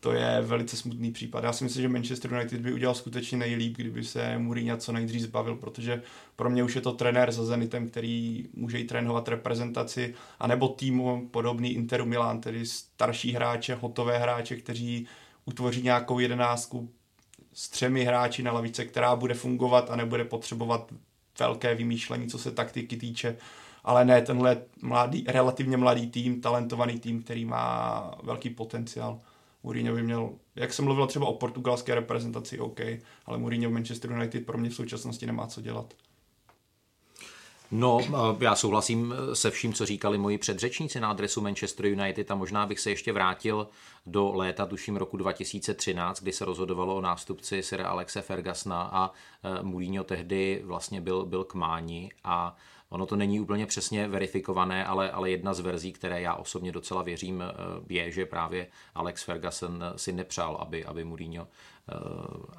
to je velice smutný případ. Já si myslím, že Manchester United by udělal skutečně nejlíp, kdyby se Mourinho co nejdřív zbavil, protože pro mě už je to trenér za Zenitem, který může i trénovat reprezentaci, anebo týmu podobný Interu Milan, tedy starší hráče, hotové hráče, kteří utvoří nějakou jedenáctku s třemi hráči na lavice, která bude fungovat a nebude potřebovat velké vymýšlení, co se taktiky týče, ale ne tenhle mladý, relativně mladý tým, talentovaný tým, který má velký potenciál. Mourinho by měl, jak jsem mluvil třeba o portugalské reprezentaci, OK, ale Mourinho v Manchester United pro mě v současnosti nemá co dělat. No, eh, já souhlasím se vším, co říkali moji předřečníci na adresu Manchester United a možná bych se ještě vrátil do léta, tuším roku 2013, kdy se rozhodovalo o nástupci Sir Alexe Fergusona a eh, Mourinho tehdy vlastně byl, byl k máni a Ono to není úplně přesně verifikované, ale, ale jedna z verzí, které já osobně docela věřím, eh, je, že právě Alex Ferguson si nepřál, aby, aby Mourinho eh,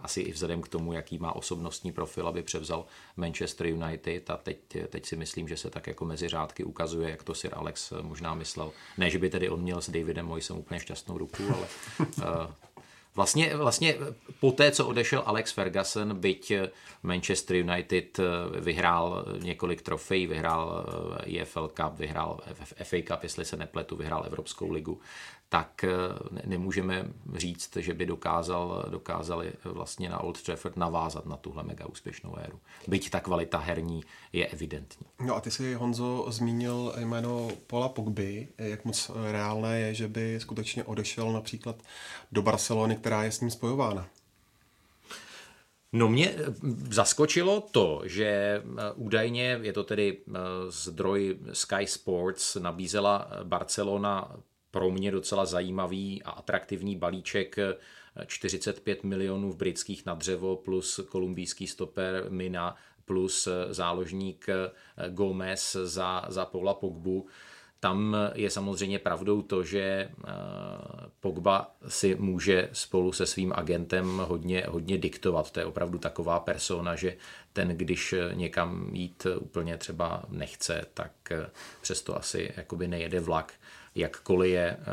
asi i vzhledem k tomu, jaký má osobnostní profil, aby převzal Manchester United a teď, teď si myslím, že se tak jako mezi řádky ukazuje, jak to Sir Alex možná myslel. Ne, že by tedy on měl s Davidem Moisem úplně šťastnou ruku, ale eh, Vlastně, vlastně po té, co odešel Alex Ferguson, byť Manchester United vyhrál několik trofejí, vyhrál EFL Cup, vyhrál FA Cup, jestli se nepletu, vyhrál Evropskou ligu, tak eh, nemůžeme říct, že by dokázal, dokázali vlastně na Old Trafford navázat na tuhle mega úspěšnou éru. Byť ta kvalita herní je evidentní. No a ty si, Honzo, zmínil jméno Paula Pogby. Jak moc reálné je, že by skutečně odešel například do Barcelony, která je s ním spojována? No mě eh, zaskočilo to, že eh, údajně, je to tedy zdroj Sky Sports, nabízela Barcelona pro mě docela zajímavý a atraktivní balíček 45 milionů v britských na dřevo plus kolumbijský stoper Mina plus záložník Gomez za, za Paula Pogbu. Tam je samozřejmě pravdou to, že eh, Pogba si může spolu se svým agentem hodně, hodně diktovat. To je opravdu taková persona, že ten, když někam jít úplně třeba nechce, tak eh, přesto asi jakoby nejede vlak jakkoliv je eh,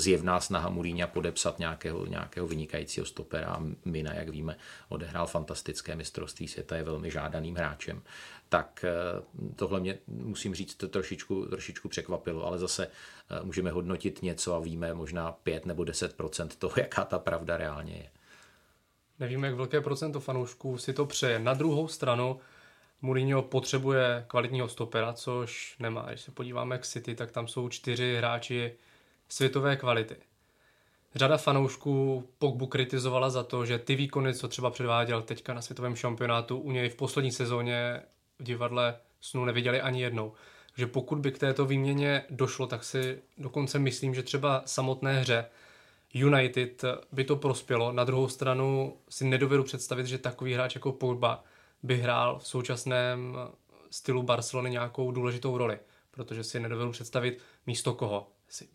zjevná snaha Mourinha podepsat nějakého, nějakého vynikajícího stopera. Mina, jak víme, odehrál fantastické mistrovství světa, je velmi žádaným hráčem. Tak eh, tohle mě, musím říct, to trošičku, trošičku překvapilo, ale zase eh, můžeme hodnotit něco a víme možná 5 nebo 10% toho, jaká ta pravda reálně je. Nevíme, jak velké procento fanoušků si to přeje. Na druhou stranu, Mourinho potřebuje kvalitního stopera, což nemá. Když se podíváme k City, tak tam jsou čtyři hráči světové kvality. Řada fanoušků Pogbu kritizovala za to, že ty výkony, co třeba předváděl teďka na světovém šampionátu, u něj v poslední sezóně v divadle snu neviděli ani jednou. Že pokud by k této výměně došlo, tak si dokonce myslím, že třeba samotné hře United by to prospělo. Na druhou stranu si nedovedu představit, že takový hráč jako Pogba by hrál v současném stylu Barcelony nějakou důležitou roli, protože si nedovedu představit místo koho.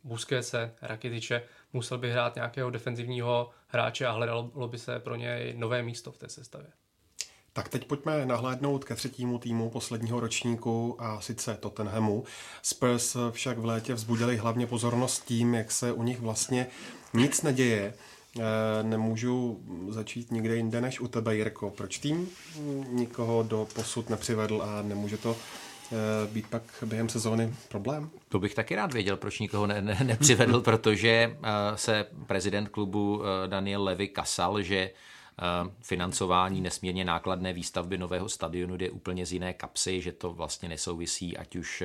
Busquetse, Rakitiče, musel by hrát nějakého defenzivního hráče a hledalo by se pro něj nové místo v té sestavě. Tak teď pojďme nahlédnout ke třetímu týmu posledního ročníku a sice Tottenhamu. Spurs však v létě vzbudili hlavně pozornost tím, jak se u nich vlastně nic neděje. Eh, nemůžu začít nikde jinde než u tebe, Jirko. Proč tým nikoho do posud nepřivedl a nemůže to eh, být pak během sezóny problém? To bych taky rád věděl, proč nikoho ne, ne, nepřivedl, protože eh, se prezident klubu Daniel Levy kasal, že financování nesmírně nákladné výstavby nového stadionu jde úplně z jiné kapsy, že to vlastně nesouvisí ať už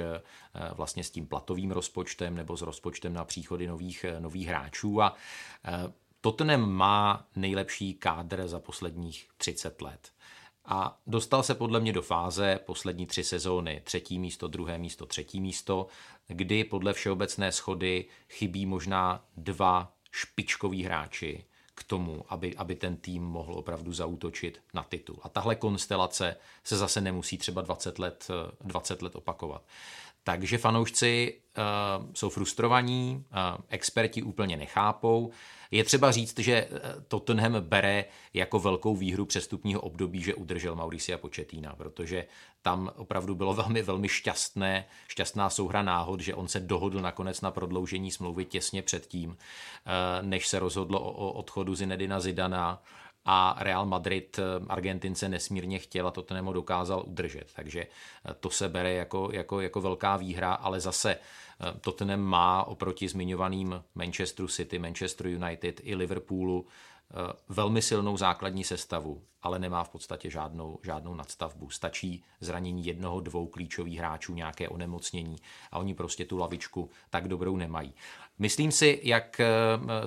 vlastně s tím platovým rozpočtem nebo s rozpočtem na příchody nových, nových hráčů a Tottenham má nejlepší kádr za posledních 30 let. A dostal se podle mě do fáze poslední tři sezóny, třetí místo, druhé místo, třetí místo, kdy podle všeobecné schody chybí možná dva špičkoví hráči k tomu, aby, aby ten tým mohl opravdu zautočit na titul. A tahle konstelace se zase nemusí třeba 20 let, 20 let opakovat. Takže fanoušci uh, jsou frustrovaní, uh, experti úplně nechápou. Je třeba říct, že Tottenham bere jako velkou výhru přestupního období, že udržel Mauricia Početína, protože tam opravdu bylo velmi, velmi šťastné, šťastná souhra náhod, že on se dohodl nakonec na prodloužení smlouvy těsně předtím, než se rozhodlo o odchodu Zinedina Zidana a Real Madrid Argentince nesmírně chtěl a Tottenham ho dokázal udržet. Takže to se bere jako, jako, jako velká výhra, ale zase Tottenham má oproti zmiňovaným Manchesteru City, Manchester United i Liverpoolu velmi silnou základní sestavu, ale nemá v podstatě žádnou, žádnou nadstavbu. Stačí zranění jednoho, dvou klíčových hráčů, nějaké onemocnění a oni prostě tu lavičku tak dobrou nemají. Myslím si, jak eh,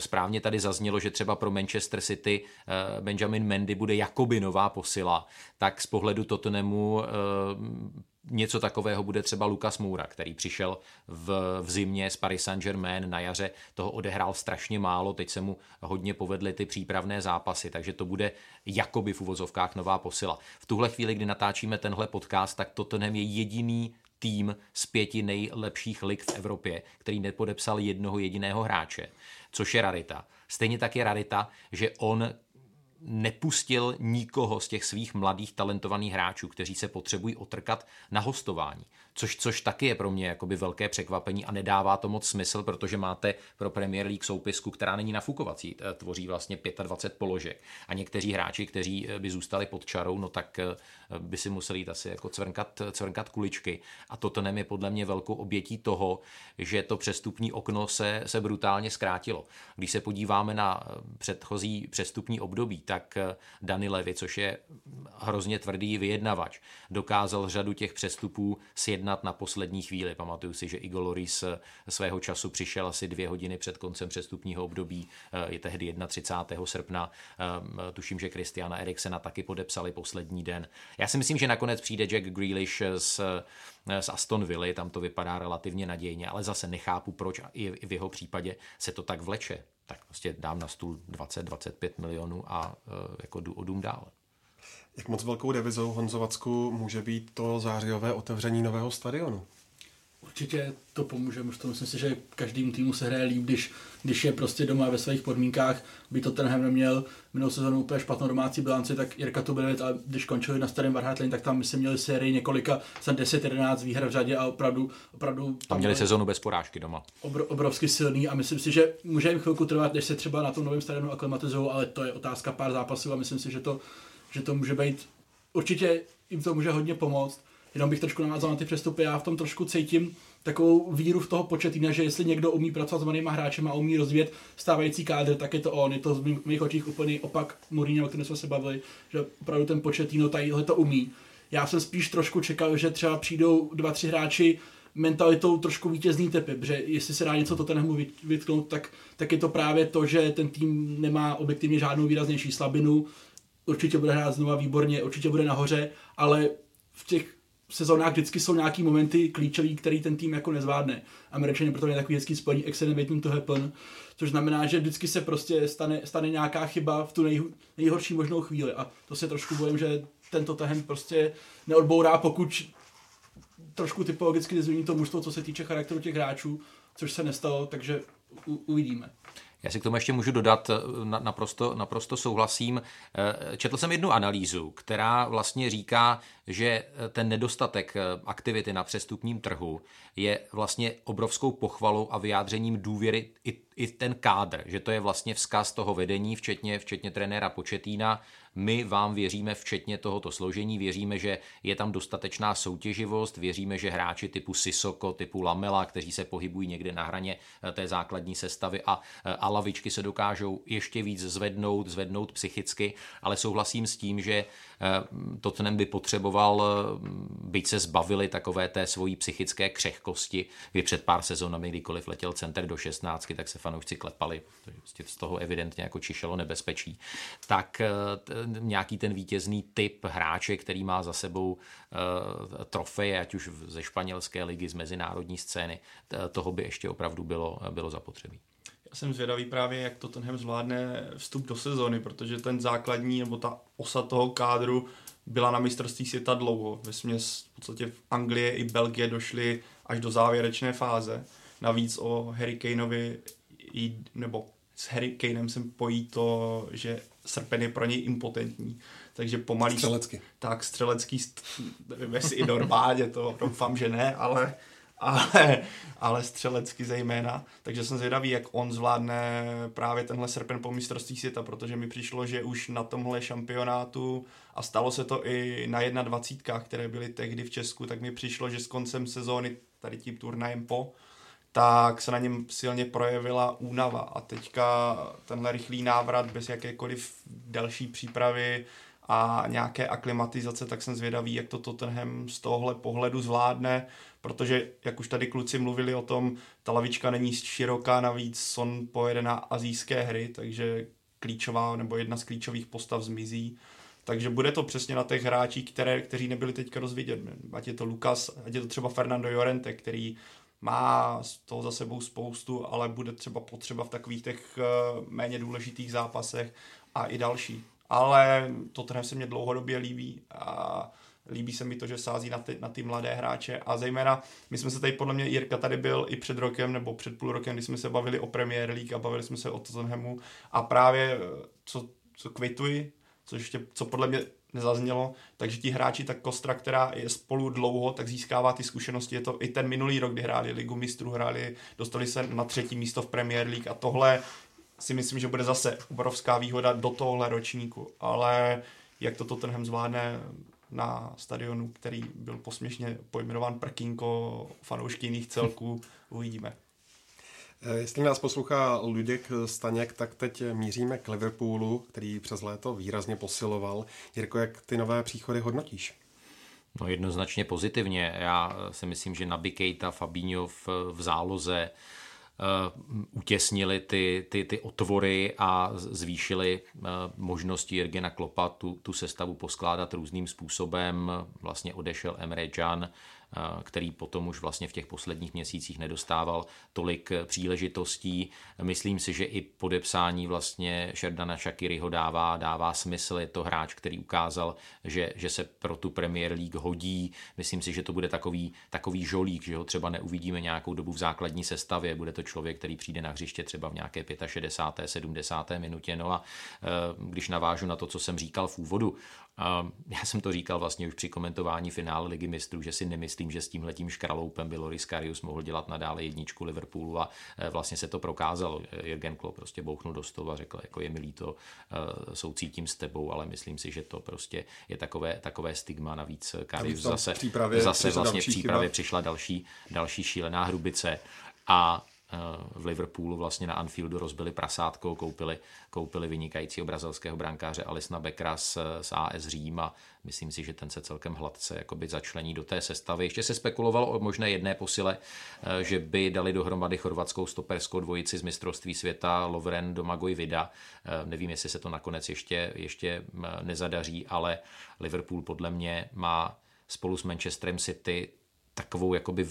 správně tady zaznělo, že třeba pro Manchester City eh, Benjamin Mendy bude jakoby nová posila, tak z pohledu Tottenhamu eh, něco takového bude třeba Lukas Moura, který přišel v, v zimě z Paris Saint-Germain na jaře, toho odehrál strašně málo, teď se mu hodně povedly ty přípravné zápasy, takže to bude jakoby v uvozovkách nová posila. V tuhle chvíli, kdy natáčíme tenhle podcast, tak Tottenham je jediný tým z pěti nejlepších lig v Evropě, který nepodepsal jednoho jediného hráče, což je rarita. Stejně tak je rarita, že on nepustil nikoho z těch svých mladých talentovaných hráčů, kteří se potřebují otrkat na hostování. Což, což taky je pro mě jakoby velké překvapení a nedává to moc smysl, protože máte pro Premier League soupisku, která není nafukovací, eh, tvoří vlastně 25 položek. A někteří hráči, kteří eh, by zůstali pod čarou, no tak eh, by si museli jít asi jako cvrnkat, cvrnkat kuličky. A toto je podle mě velkou obětí toho, že to přestupní okno se, se brutálně zkrátilo. Když se podíváme na předchozí přestupní období, tak Dani Levy, což je hrozně tvrdý vyjednavač, dokázal řadu těch přestupů sjednat na poslední chvíli. Pamatuju si, že Igor Loris svého času přišel asi dvě hodiny před koncem přestupního období, je tehdy 31. srpna. Tuším, že Kristiana Eriksena taky podepsali poslední den. Já si myslím, že nakonec přijde Jack Grealish z, z Aston Villa, tam to vypadá relativně nadějně, ale zase nechápu, proč i v jeho případě se to tak vleče. Tak prostě dám na stůl 20-25 milionů a uh, jako jdu o dům dál. Jak moc velkou devizou Honzovacku může být to zářijové otevření nového stadionu? Určitě to pomůže, to myslím si, že každým týmu se hraje líp, když, když je prostě doma ve svých podmínkách, by to tenhle neměl minulou sezónu úplně špatnou domácí bilanci, tak Jirka to bude a když končili na starém Varhatlin, tak tam si měli sérii několika, jsem 10-11 výher v řadě a opravdu, opravdu tam měli sezónu bez porážky doma. Obro, obrovsky silný a myslím si, že může jim chvilku trvat, než se třeba na tom novém stadionu aklimatizují, ale to je otázka pár zápasů a myslím si, že to, že to může být, určitě jim to může hodně pomoct. Jenom bych trošku navázal na ty přestupy, já v tom trošku cítím, takovou víru v toho početína, že jestli někdo umí pracovat s mladýma hráčem a umí rozvíjet stávající kádr, tak je to on. Je to v mých očích úplný opak Mourinho, o kterém jsme se bavili, že opravdu ten početíno tadyhle to umí. Já jsem spíš trošku čekal, že třeba přijdou dva, tři hráči mentalitou trošku vítězný typy, protože jestli se dá něco to tenhle vytknout, tak, tak je to právě to, že ten tým nemá objektivně žádnou výraznější slabinu, určitě bude hrát znova výborně, určitě bude nahoře, ale v těch sezónách vždycky jsou nějaký momenty klíčový, který ten tým jako nezvládne. Američané proto je takový hezký spojení excellent waiting to happen, což znamená, že vždycky se prostě stane, stane nějaká chyba v tu nej, nejhorší možnou chvíli a to se trošku bojím, že tento tahem prostě neodbourá, pokud trošku typologicky nezmění to mužstvo, co se týče charakteru těch hráčů, což se nestalo, takže u, uvidíme. Já si k tomu ještě můžu dodat, eh, naprosto, naprosto souhlasím. Eh, četl jsem jednu analýzu, která vlastně říká, že eh, ten nedostatek aktivity na přestupním trhu je vlastně obrovskou pochvalou a vyjádřením důvěry i, i ten kádr, že to je vlastně vzkaz toho vedení, včetně, včetně trenéra Početína, my vám věříme včetně tohoto složení, věříme, že je tam dostatečná soutěživost, věříme, že hráči typu Sisoko, typu Lamela, kteří se pohybují někde na hraně eh, té základní sestavy a, eh, a lavičky se dokážou ještě víc zvednout, zvednout psychicky, ale souhlasím s tím, že Eh, Tottenham by potřeboval, eh, byť se zbavili takové té svojí psychické křehkosti, kdy před pár sezónami, kdykoliv letěl center do 16, tak se fanoušci klepali, prostě z toho evidentně jako čišelo nebezpečí. Tak eh, nějaký ten vítězný typ hráče, který má za sebou trofeje, ať už ze španělské ligy, z mezinárodní scény, toho by ještě opravdu bylo, bylo zapotřebí. Já jsem zvědavý právě, jak to Tottenham zvládne vstup do sezóny, protože ten základní, nebo ta osa toho kádru byla na mistrovství světa dlouho. Ve směs v podstatě v Anglie i Belgie došly až do závěrečné fáze. Navíc o Harry Kaneovi nebo s Harry Kanem se pojí to, že srpen je pro něj impotentní. Takže pomalý... Střelecky. Tak, střelecký, nevím jestli i normálně, to doufám, že ne, ale, ale, ale střelecky zejména. Takže jsem zvědavý, jak on zvládne právě tenhle srpen po mistrovství světa, protože mi přišlo, že už na tomhle šampionátu, a stalo se to i na 21, které byly tehdy v Česku, tak mi přišlo, že s koncem sezóny, tady tím turnajem po, tak se na něm silně projevila únava a teďka tenhle rychlý návrat bez jakékoliv další přípravy a nějaké aklimatizace, tak jsem zvědavý, jak to Tottenham z tohohle pohledu zvládne, protože, jak už tady kluci mluvili o tom, ta lavička není široká, navíc Son pojede na azijské hry, takže klíčová nebo jedna z klíčových postav zmizí. Takže bude to přesně na těch hráčích, které, kteří nebyli teďka rozvidět. Ať je to Lukas, ať je to třeba Fernando Llorente, který má z toho za sebou spoustu, ale bude třeba potřeba v takových těch eh, méně důležitých zápasech a i další. Ale Tottenham se mě dlouhodobě líbí a líbí se mi to, že sází na ty, na ty mladé hráče a zejména, my jsme se tady podle mě, Jirka tady byl i před rokem nebo před půl rokem, kdy jsme se bavili o Premier League a bavili jsme se o Tottenhamu a právě eh, co, co kvituji, co, ještě, co podle mě nezaznělo, takže ti hráči, tak Kostra, která je spolu dlouho, tak získává ty zkušenosti. Je to i ten minulý rok, kdy hráli Ligu mistrů, hráli, dostali se na třetí místo v Premier League a tohle si myslím, že bude zase obrovská výhoda do tohohle ročníku, ale jak to Tottenham zvládne na stadionu, který byl posměšně pojmenován prkínko fanoušky jiných celků, uvidíme. Eh, jestli nás poslouchá Ludek Staněk, tak teď míříme k Liverpoolu, který přes léto výrazně posiloval. Jirko, jak ty nové příchody hodnotíš? No jednoznačně pozitivně. Já si myslím, že Naby Keita, Fabinho v, v záloze utěsnili ty, ty, ty otvory a zvýšili uh, možnosti Jirgena Klopa tu, tu sestavu poskládat různým způsobem. Vlastně odešel Emre Can, který potom už vlastně v těch posledních měsících nedostával tolik příležitostí. Myslím si, že i podepsání vlastně Sherdana Shakiriho dává, dává smysl. Je to hráč, který ukázal, že, že se pro tu Premier League hodí. Myslím si, že to bude takový, takový žolík, že ho třeba neuvidíme nějakou dobu v základní sestavě. Bude to člověk, který přijde na hřiště třeba v nějaké 65. 70. minutě. No a e, když navážu na to, co jsem říkal v úvodu, já jsem to říkal vlastně už při komentování finále Ligy mistrů, že si nemyslím, že s tím letím škraloupem by Loris Karius mohl dělat nadále jedničku Liverpoolu a e, vlastně se to prokázalo. Jürgen Klopp prostě bouchnul do stolu a řekl, jako je mi líto, e, soucítím s tebou, ale myslím si, že to prostě je takové, takové stigma. Navíc Karius zase, zase vlastně v přípravě přišla další, další šílená hrubice a v Liverpoolu vlastně na Anfieldu rozbili prasátko, koupili, koupili vynikajícího brazilského brankáře Alisna Beckera z, z AS Řím a myslím si, že ten se celkem hladce jakoby začlení do té sestavy. Ještě se spekulovalo o možné jedné posile, eh, že by dali dohromady chorvatskou stoperskou dvojici z mistrovství světa Lovren Domagoj Vida. Eh, nevím, jestli se to nakonec ještě, ještě nezadaří, ale Liverpool podle mě má spolu s Manchesterem City takovou jakoby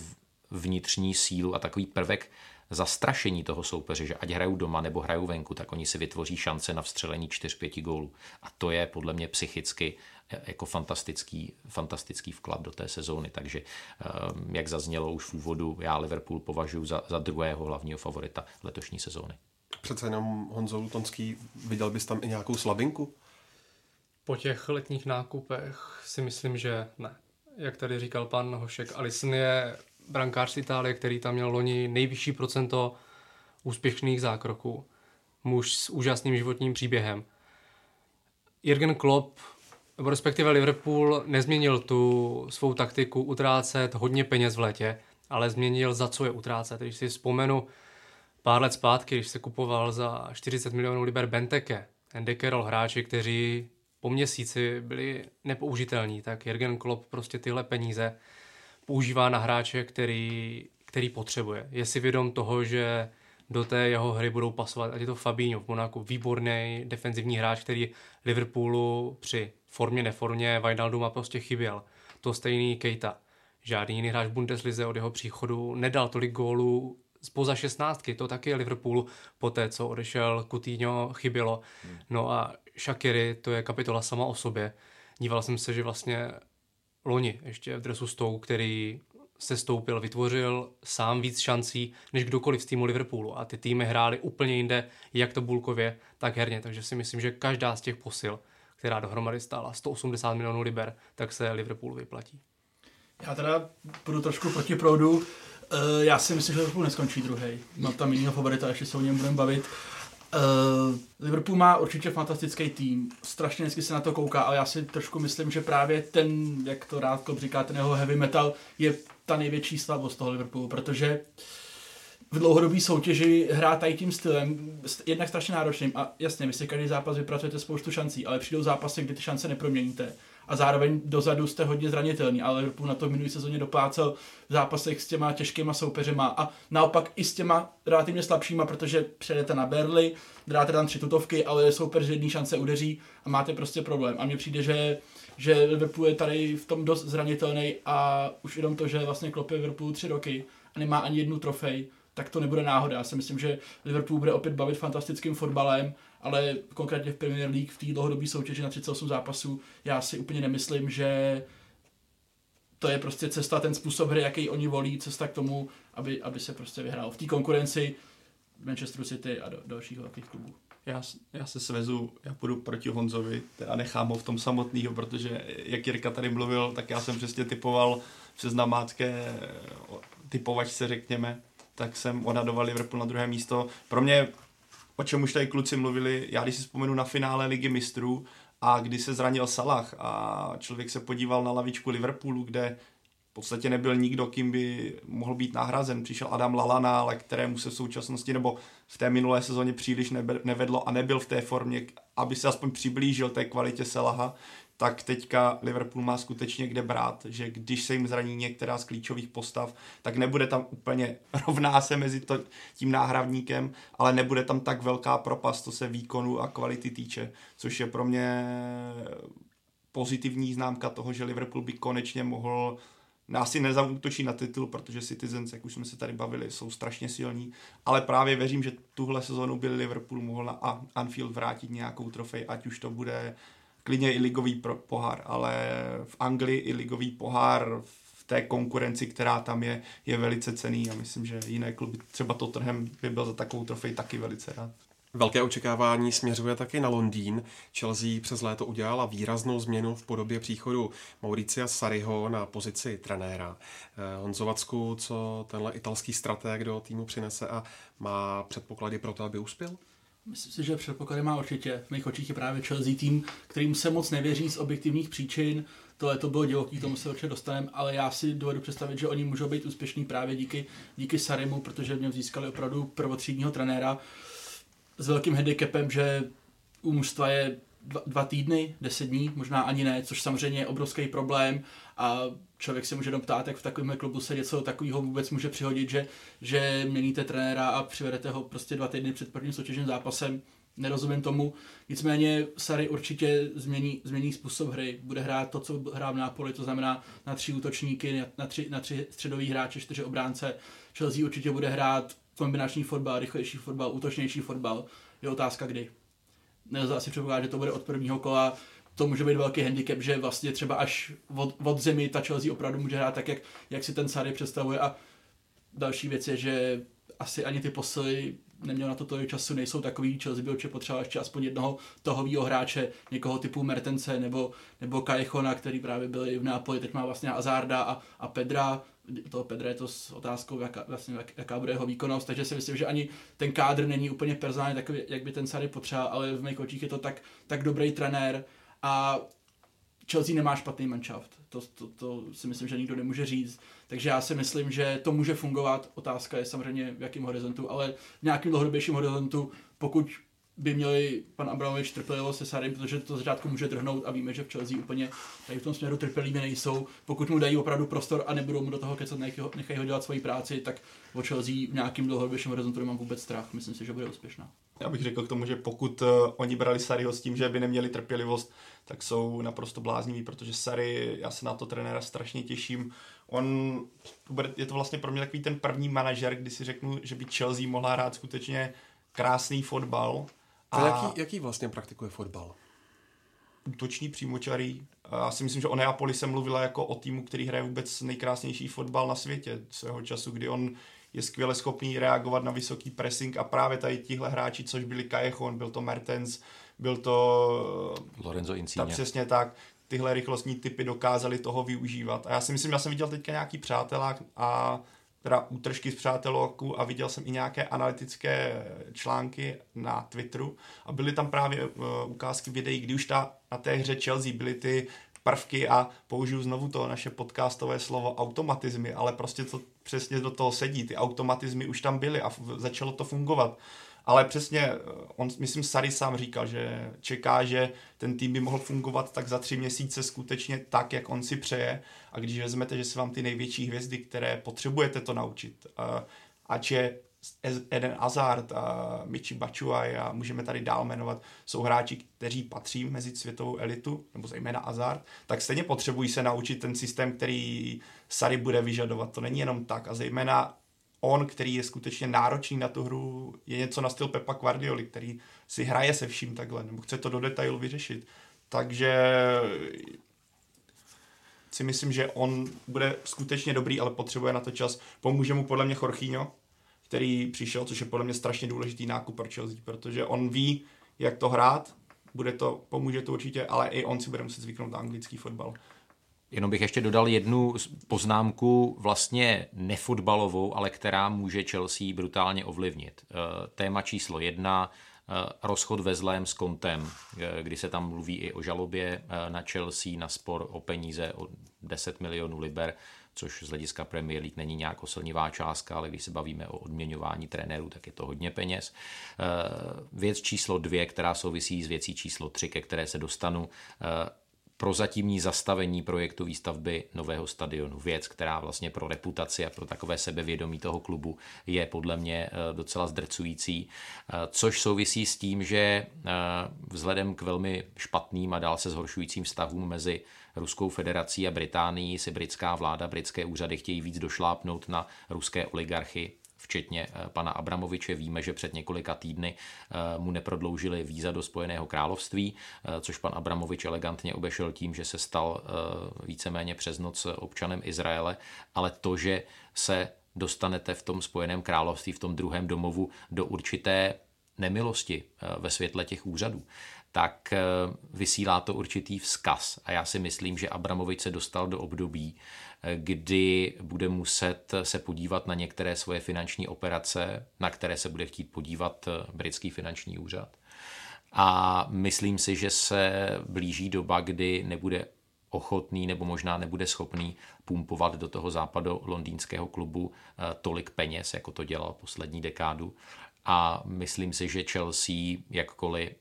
vnitřní sílu a takový prvek zastrašení toho soupeře, že ať hrajou doma nebo hrajou venku, tak oni si vytvoří šance na vstřelení 4-5 gólů. A to je podle mě psychicky eh, jako fantastický, fantastický vklad do té sezóny. Takže, ehm, jak zaznělo už v úvodu, já Liverpool považuji za, za druhého hlavního favorita letošní sezóny. Přece jenom Honzo Lutonský, viděl bys tam i nějakou slabinku? Po těch letních nákupech si myslím, že ne. Jak tady říkal pan Hošek, Alisson je brankář z Itálie, který tam měl loni nejvyšší procento úspěšných zákroků. Muž s úžasným životním příběhem. Jürgen Klopp, nebo respektive Liverpool, nezměnil tu svou taktiku utrácet hodně peněz v létě, ale změnil za co je utrácet. Když si vzpomenu pár let zpátky, když se kupoval za 40 milionů liber Benteke, Andy Carroll hráči, kteří po měsíci byli nepoužitelní, tak Jürgen Klopp prostě tyhle peníze používá na hráče, který, který potřebuje. Je si vědom toho, že do té jeho hry budou pasovat, ať je to Fabinho v Monaku, výborný defenzivní hráč, který Liverpoolu při formě, neformě Wijnaldum má prostě chyběl. To stejný Keita. Žádný jiný hráč Bundeslize od jeho příchodu nedal tolik gólů spoza šestnáctky, to taky Liverpoolu po té, co odešel Coutinho, chybělo. No a Shakiri, to je kapitola sama o sobě díval jsem se, že vlastně loni ještě v dresu Stoke, který se stoupil, vytvořil sám víc šancí než kdokoliv z týmu Liverpoolu a ty týmy hrály úplně jinde, jak to bulkově, tak herně, takže si myslím, že každá z těch posil, která dohromady stála 180 milionů liber, tak se Liverpoolu vyplatí. Já teda půjdu trošku proti proudu. Uh, já si myslím, že Liverpool neskončí druhý. Mám tam jinýho favorita, ještě se o něm budeme bavit. Uh, Liverpool má určitě fantastický tým, strašně hezky se na to kouká, ale já si trošku myslím, že právě ten, jak to rád říká, ten jeho heavy metal je ta největší slabost toho Liverpoolu, protože v dlouhodobé soutěži hrá tady tím stylem, jednak strašně náročným a jasně, vy si každý zápas vypracujete spoustu šancí, ale přijdou zápasy, kdy ty šance neproměníte a zároveň dozadu jste hodně zranitelný, ale Liverpool na to v minulý sezóně doplácel v zápasech s těma těžkýma soupeřema a naopak i s těma relativně slabšíma, protože přejdete na Berly, dáte tam tři tutovky, ale soupeř z jedné šance udeří a máte prostě problém. A mně přijde, že že Liverpool je tady v tom dost zranitelný a už jenom to, že vlastně klopě Liverpool tři roky a nemá ani jednu trofej, tak to nebude náhoda. Já si myslím, že Liverpool bude opět bavit fantastickým fotbalem, ale konkrétně v Premier League v té dlouhodobé soutěži na 38 zápasů, já si úplně nemyslím, že to je prostě cesta, ten způsob hry, jaký oni volí, cesta k tomu, aby, aby se prostě vyhrál v té konkurenci Manchester City a do, dalších velkých klubů. Já, já se svezu, já půjdu proti Honzovi, teda nechám ho v tom samotného, protože jak Jirka tady mluvil, tak já jsem přesně typoval přes namátké typovačce, řekněme, tak jsem odhadoval Liverpool na druhé místo. Pro mě, o čem už tady kluci mluvili, já když si vzpomenu na finále ligy mistrů a kdy se zranil Salah a člověk se podíval na lavičku Liverpoolu, kde podstatě nebyl nikdo, kým by mohl být nahrazen. Přišel Adam Lalana, ale kterému se v současnosti nebo v té minulé sezóně příliš nevedlo a nebyl v té formě, aby se aspoň přiblížil té kvalitě Selaha, tak teďka Liverpool má skutečně kde brát, že když se jim zraní některá z klíčových postav, tak nebude tam úplně rovná se mezi to, tím náhravníkem, ale nebude tam tak velká propast, to se výkonu a kvality týče, což je pro mě pozitivní známka toho, že Liverpool by konečně mohl asi nezautočí na titul, protože Citizens, jak už jsme se tady bavili, jsou strašně silní, ale právě věřím, že tuhle sezonu by Liverpool mohl na Anfield vrátit nějakou trofej, ať už to bude klidně i ligový pohár, ale v Anglii i ligový pohár v té konkurenci, která tam je, je velice cený a myslím, že jiné kluby, třeba Tottenham by byl za takovou trofej taky velice rád. Velké očekávání směřuje taky na Londýn. Chelsea přes léto udělala výraznou změnu v podobě příchodu Mauricia Sariho na pozici trenéra. Eh, Honzovacku, co tenhle italský strateg do týmu přinese a má předpoklady pro to, aby uspěl? Myslím si, že předpoklady má určitě. V mých očích je právě Chelsea tým, kterým se moc nevěří z objektivních příčin. To bylo divoký, tomu se určitě dostaneme, ale já si dovedu představit, že oni můžou být úspěšní právě díky, díky Sarimu, protože v něm získali opravdu prvotřídního trenéra s velkým handicapem, že u mužstva je dva, dva týdny, deset dní, možná ani ne, což samozřejmě je obrovský problém a člověk se může doptát, jak v takovém klubu se něco takového vůbec může přihodit, že, že měníte trenéra a přivedete ho prostě dva týdny před prvním soutěžním zápasem. Nerozumím tomu. Nicméně Sary určitě změní, změní způsob hry. Bude hrát to, co hrá v Nápoli, to znamená na tři útočníky, na tři, na tři středový hráče, čtyři obránce. Chelsea určitě bude hrát kombinační fotbal, rychlejší fotbal, útočnější fotbal. Je otázka kdy. Nelze asi předpokládat, že to bude od prvního kola. To může být velký handicap, že vlastně třeba až od, od zemi ta Chelsea opravdu může hrát tak, jak, jak si ten Sary představuje. A další věc je, že asi ani ty posily neměl na to tolik času, nejsou takový, Chelsea by určitě potřeboval ještě aspoň jednoho tohovýho hráče, někoho typu Mertence nebo, nebo Kajechona, který právě byl v Nápoli, teď má vlastně Azarda a, a Pedra, toho Pedra je to s otázkou, jaká, vlastně, jak, jaká bude jeho výkonnost, takže si myslím, že ani ten kádr není úplně personálně takový, jak by ten Sary potřeboval, ale v mých očích je to tak, tak dobrý trenér a Chelsea nemá špatný manšaft. To, to, to si myslím, že nikdo nemůže říct. Takže já si myslím, že to může fungovat. Otázka je samozřejmě v jakém horizontu, ale v nějakém dlouhodobějším horizontu, pokud by měli pan Abramovič trpělivost se Sarem, protože to začátku může drhnout a víme, že v Chelsea úplně tady v tom směru trpěliví nejsou. Pokud mu dají opravdu prostor a nebudou mu do toho kecat, nechají ho dělat svoji práci, tak o Chelsea v nějakým dlouhodobějším horizontu nemám vůbec strach. Myslím si, že bude úspěšná. Já bych řekl k tomu, že pokud uh, oni brali Sariho s tím, že by neměli trpělivost, tak jsou naprosto blázniví, protože Sary, já se na to trenéra strašně těším. On, je to vlastně pro mě takový ten první manažer, kdy si řeknu, že by Chelsea mohla hrát skutečně krásný fotbal, a jaký, jaký vlastně praktikuje fotbal? útoční přímočarý. Já si myslím, že o Neapoli se mluvila jako o týmu, který hraje vůbec nejkrásnější fotbal na světě svého času, kdy on je skvěle schopný reagovat na vysoký pressing a právě tady tihle hráči, což byli Kajechon, byl to Mertens, byl to Lorenzo Insigne. Tak přesně tak. Tyhle rychlostní typy dokázali toho využívat. A já si myslím, já jsem viděl teďka nějaký přátelák a teda útržky z přátelóku a viděl jsem i nějaké analytické články na Twitteru a byly tam právě uh, ukázky videí, kdy už ta, na té hře Chelsea byly ty prvky a použiju znovu to naše podcastové slovo automatizmy, ale prostě to přesně do toho sedí. Ty automatizmy už tam byly a začalo to fungovat. Ale přesně, eh, on, myslím, Sary sám říkal, že čeká, že ten tým by mohl fungovat tak za tři měsíce skutečně tak, jak on si přeje. A když vezmete, že se vám ty největší hvězdy, které potřebujete to naučit, uh, ať je Eden Hazard a Michi Bachuay a můžeme tady dál jmenovat, jsou hráči, kteří patří mezi světovou elitu, nebo zejména Hazard, tak stejně potřebují se naučit ten systém, který Sary bude vyžadovat. To není jenom tak. A zejména on, který je skutečně náročný na tu hru, je něco na styl Pepa Guardioli, který si hraje se vším takhle, nebo chce to do detailu vyřešit. Takže si myslím, že on bude skutečně dobrý, ale potřebuje na to čas. Pomůže mu podle mě Jorginho, který přišel, což je podle mě strašně důležitý nákup pro Chelsea, protože on ví, jak to hrát, bude to, pomůže to určitě, ale i on si bude muset zvyknout na anglický fotbal. Jenom bych ještě dodal jednu poznámku, vlastně nefotbalovou, ale která může Chelsea brutálně ovlivnit. Eh, téma číslo jedna, eh, rozchod ve zlém s Kontem, eh, kdy se tam mluví i o žalobě na Chelsea, na spor o peníze o 10 milionů liber, což z hlediska Premier League není nějak osilnivá částka, ale když se bavíme o odměňování trenérů, tak je to hodně peněz. Věc číslo dvě, která souvisí s věcí číslo tři, ke které se dostanu, prozatímní zastavení projektu výstavby nového stadionu. Věc, která vlastně pro reputaci a pro takové sebevědomí toho klubu je podle mě eh, docela zdrcující, eh, což souvisí s tím, že eh, vzhledem k velmi špatným a dál se zhoršujícím vztahům mezi Ruskou federací a Británií si britská vláda, britské úřady chtějí víc došlápnout na ruské oligarchy včetně eh, pana Abramoviče. Víme, že před několika týdny eh, mu neprodloužili víza do Spojeného království, eh, což pan Abramovič elegantně obešel tím, že se stal víceméně přes noc občanem Izraele, ale to, že se dostanete v tom Spojeném království, v tom druhém domovu do určité nemilosti ve světle těch úřadů, tak vysílá to určitý vzkaz. A já si myslím, že Abramovič se dostal do období, kdy bude muset se podívat na některé svoje finanční operace, na které se bude chtít podívat britský finanční úřad. A myslím si, že se blíží doba, kdy nebude ochotný nebo možná nebude schopný pumpovat do toho západu londýnského klubu eh, tolik peněz, jako to dělal poslední dekádu. A myslím si, že Chelsea, jakkoliv eh,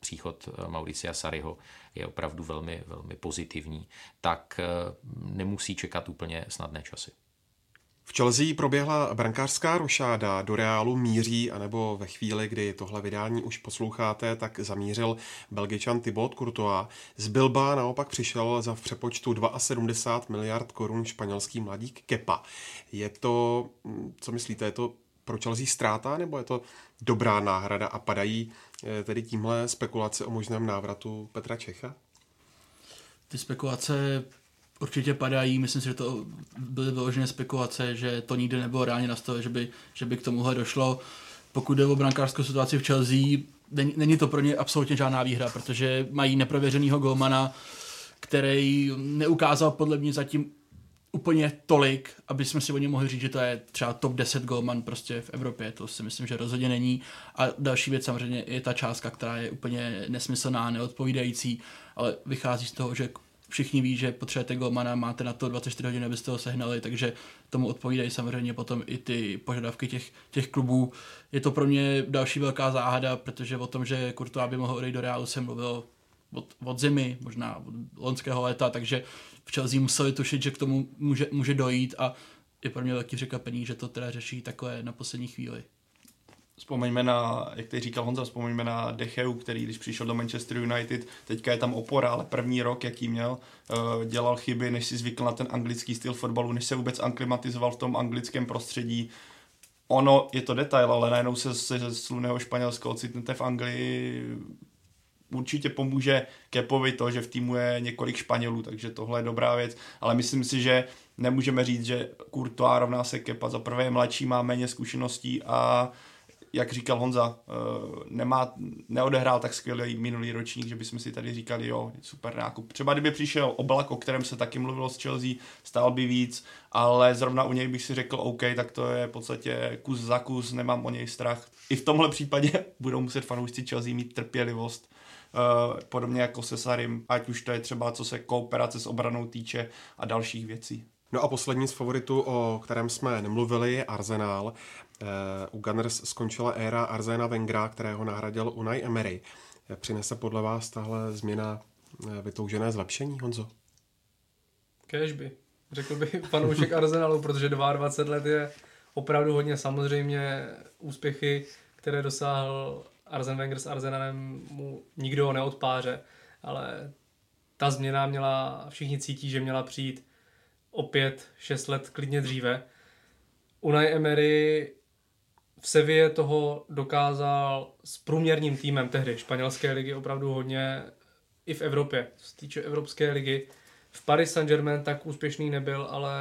příchod eh, Mauricia Sariho je opravdu velmi, velmi pozitivní, tak eh, nemusí čekat úplně snadné časy. V Chelsea proběhla brankářská rošáda, do Reálu míří, anebo ve chvíli, kdy tohle vydání už posloucháte, tak zamířil belgičan Thibaut Courtois. Z Bilba naopak přišel za v přepočtu 72 miliard korun španělský mladík Kepa. Je to, hm, co myslíte, je to pro Chelsea ztráta, nebo je to dobrá náhrada a padají eh, tedy tímhle spekulace o možném návratu Petra Čecha? Ty spekulace určitě padají, myslím si, že to byly vyložené spekulace, že to nikdy nebylo reálně na stole, že by, že by k tomuhle došlo. Pokud jde o brankářskou situaci v Chelsea, není, není to pro ně absolutně žádná výhra, protože mají neprověřenýho golmana, který neukázal podle mě zatím úplně tolik, aby jsme si o něm mohli říct, že to je třeba top 10 golman prostě v Evropě, to si myslím, že rozhodně není. A další věc samozřejmě je ta částka, která je úplně nesmyslná, neodpovídající, ale vychází z toho, že všichni ví, že potřebujete golmana, máte na to 24 hodin, abyste ho sehnali, takže tomu odpovídají samozřejmě potom i ty požadavky těch, těch klubů. Je to pro mě další velká záhada, protože o tom, že Courtois by mohl odejít do Realu, jsem mluvil od, od zimy, možná od loňského léta, takže v Chelsea museli tušit, že k tomu může, může dojít a je pro mě velký překvapení, že to teda řeší takové na poslední chvíli. Vzpomeňme na, jak teď říkal Honza, vzpomeňme na Decheu, který když přišel do Manchester United, teďka je tam opora, ale první rok, jaký měl, eh, dělal chyby, než si zvykl na ten anglický styl fotbalu, než se vůbec anklimatizoval v tom anglickém prostředí. Ono je to detail, ale najednou se ze sluného Španělska ocitnete v Anglii určitě pomůže Kepovi to, že v týmu je několik Španělů, takže tohle je dobrá věc, ale myslím si, že nemůžeme říct, že Courtois rovná se Kepa. Za prvé je mladší, má méně zkušeností a jak říkal Honza, eh, nemá, neodehrál tak skvělý minulý ročník, že bychom si tady říkali, jo, super nákup. Třeba kdyby přišel Oblak, o kterém se taky mluvilo z Chelsea, stál by víc, ale zrovna u něj bych si řekl, OK, tak to je v podstatě kus za kus, nemám o něj strach. I v tomhle případě budou muset fanoušci Chelsea mít trpělivost, podobně jako se Sarim, ať už to je třeba co se kooperace s obranou týče a dalších věcí. No a poslední z favoritů, o kterém jsme nemluvili, je Arsenal. Eh, u Gunners skončila éra Arzena Wengra, kterého nahradil Unai Emery. Eh, přinese podle vás tahle změna eh, vytoužené zlepšení, Honzo? Kežby. Řekl bych fanoušek Arsenalu, protože 22 let je opravdu hodně samozřejmě úspěchy, které dosáhl Arzen Wenger s Arsenalem mu nikdo neodpáře, ale ta změna měla, všichni cítí, že měla přijít opět 6 let klidně dříve. Unai Emery v Sevě toho dokázal s průměrným týmem tehdy španělské ligy opravdu hodně i v Evropě, co se týče Evropské ligy. V Paris Saint-Germain tak úspěšný nebyl, ale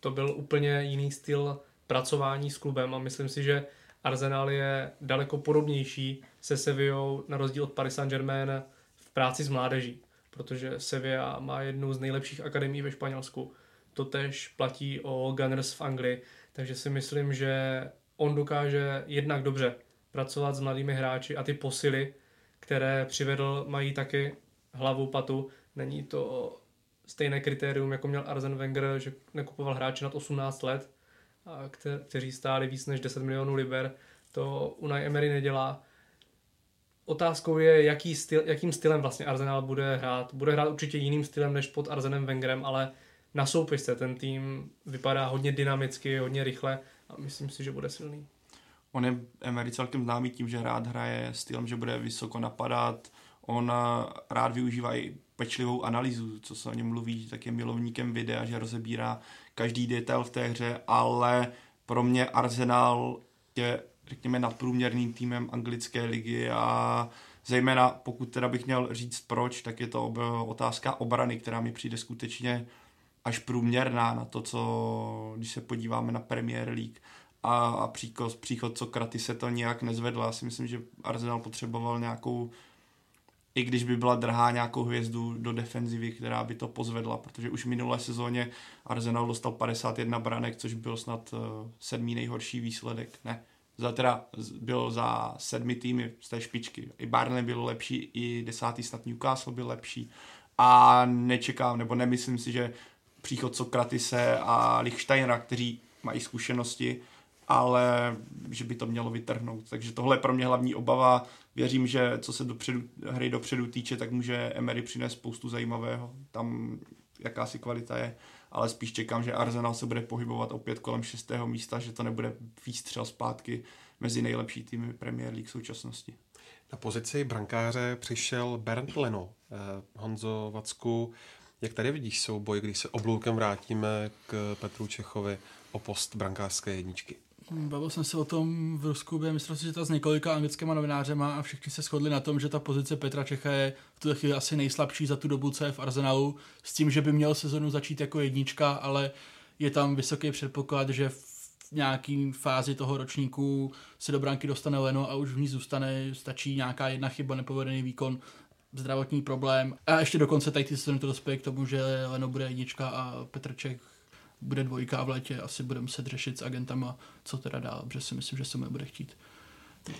to byl úplně jiný styl pracování s klubem a myslím si, že Arsenal je daleko podobnější se Sevillou na rozdíl od Paris Saint-Germain v práci s mládeží, protože Sevilla má jednu z nejlepších akademií ve Španělsku. To tež platí o Gunners v Anglii, takže si myslím, že on dokáže jednak dobře pracovat s mladými hráči a ty posily, které přivedl, mají taky hlavu, patu. Není to stejné kritérium, jako měl Arzen Wenger, že nekupoval hráče nad 18 let, a kte- kteří stáli víc než 10 milionů liber. To Unai Emery nedělá. Otázkou je, jaký styl, jakým stylem vlastně Arsenal bude hrát. Bude hrát určitě jiným stylem než pod Arzenem Wengerem, ale na soupisce ten tým vypadá hodně dynamicky, hodně rychle a myslím si, že bude silný. On je Emery celkem známý tím, že rád hraje stylem, že bude vysoko napadat, on eh, rád využívá i pečlivou analýzu, co se o něm mluví, tak je milovníkem videa, že rozebírá každý detail v té hře, ale pro mě Arsenal je, řekněme, nadprůměrným týmem anglické ligy a zejména pokud teda bych měl říct proč, tak je to otázka obrany, která mi přijde skutečně až průměrná na to, co, když se podíváme na Premier League a, a příchod, příchod Kraty se to nějak nezvedl. Já si myslím, že Arsenal potřeboval nějakou, i když by byla drhá nějakou hvězdu do defenzivy, která by to pozvedla, protože už v minulé sezóně Arsenal dostal 51 branek, což byl snad uh, sedmý nejhorší výsledek. Ne, za teda byl za sedmi týmy z té špičky. I Barnley byl lepší, i desátý snad Newcastle byl lepší. A nečekám, nebo nemyslím si, že příchod Sokratise a Lichsteinera, kteří mají zkušenosti, ale že by to mělo vytrhnout. Takže tohle je pro mě hlavní obava. Věřím, že co se dopředu, hry dopředu týče, tak může Emery přinést spoustu zajímavého. Tam jakási kvalita je, ale spíš čekám, že Arsenal se bude pohybovat opět kolem šestého místa, že to nebude výstřel zpátky mezi nejlepší týmy Premier League v současnosti. Na pozici brankáře přišel Bernd Leno. Eh, Honzo Vacku, jak tady vidíš souboj, když se obloukem vrátíme k Petru Čechovi o post brankářské jedničky? Bavil jsem se o tom v Rusku během mistrovství světa s několika anglickými novinářema a všichni se shodli na tom, že ta pozice Petra Čecha je v tuto chvíli asi nejslabší za tu dobu, co je v Arsenalu, s tím, že by měl sezonu začít jako jednička, ale je tam vysoký předpoklad, že v nějaký fázi toho ročníku se do branky dostane Leno a už v ní zůstane, stačí nějaká jedna chyba, nepovedený výkon, zdravotní problém. A ještě dokonce tady ty sezóny to dospěje k tomu, že Leno bude jednička a Petrček bude dvojka v létě asi budeme muset řešit s agentama, co teda dál, protože si myslím, že se mu bude chtít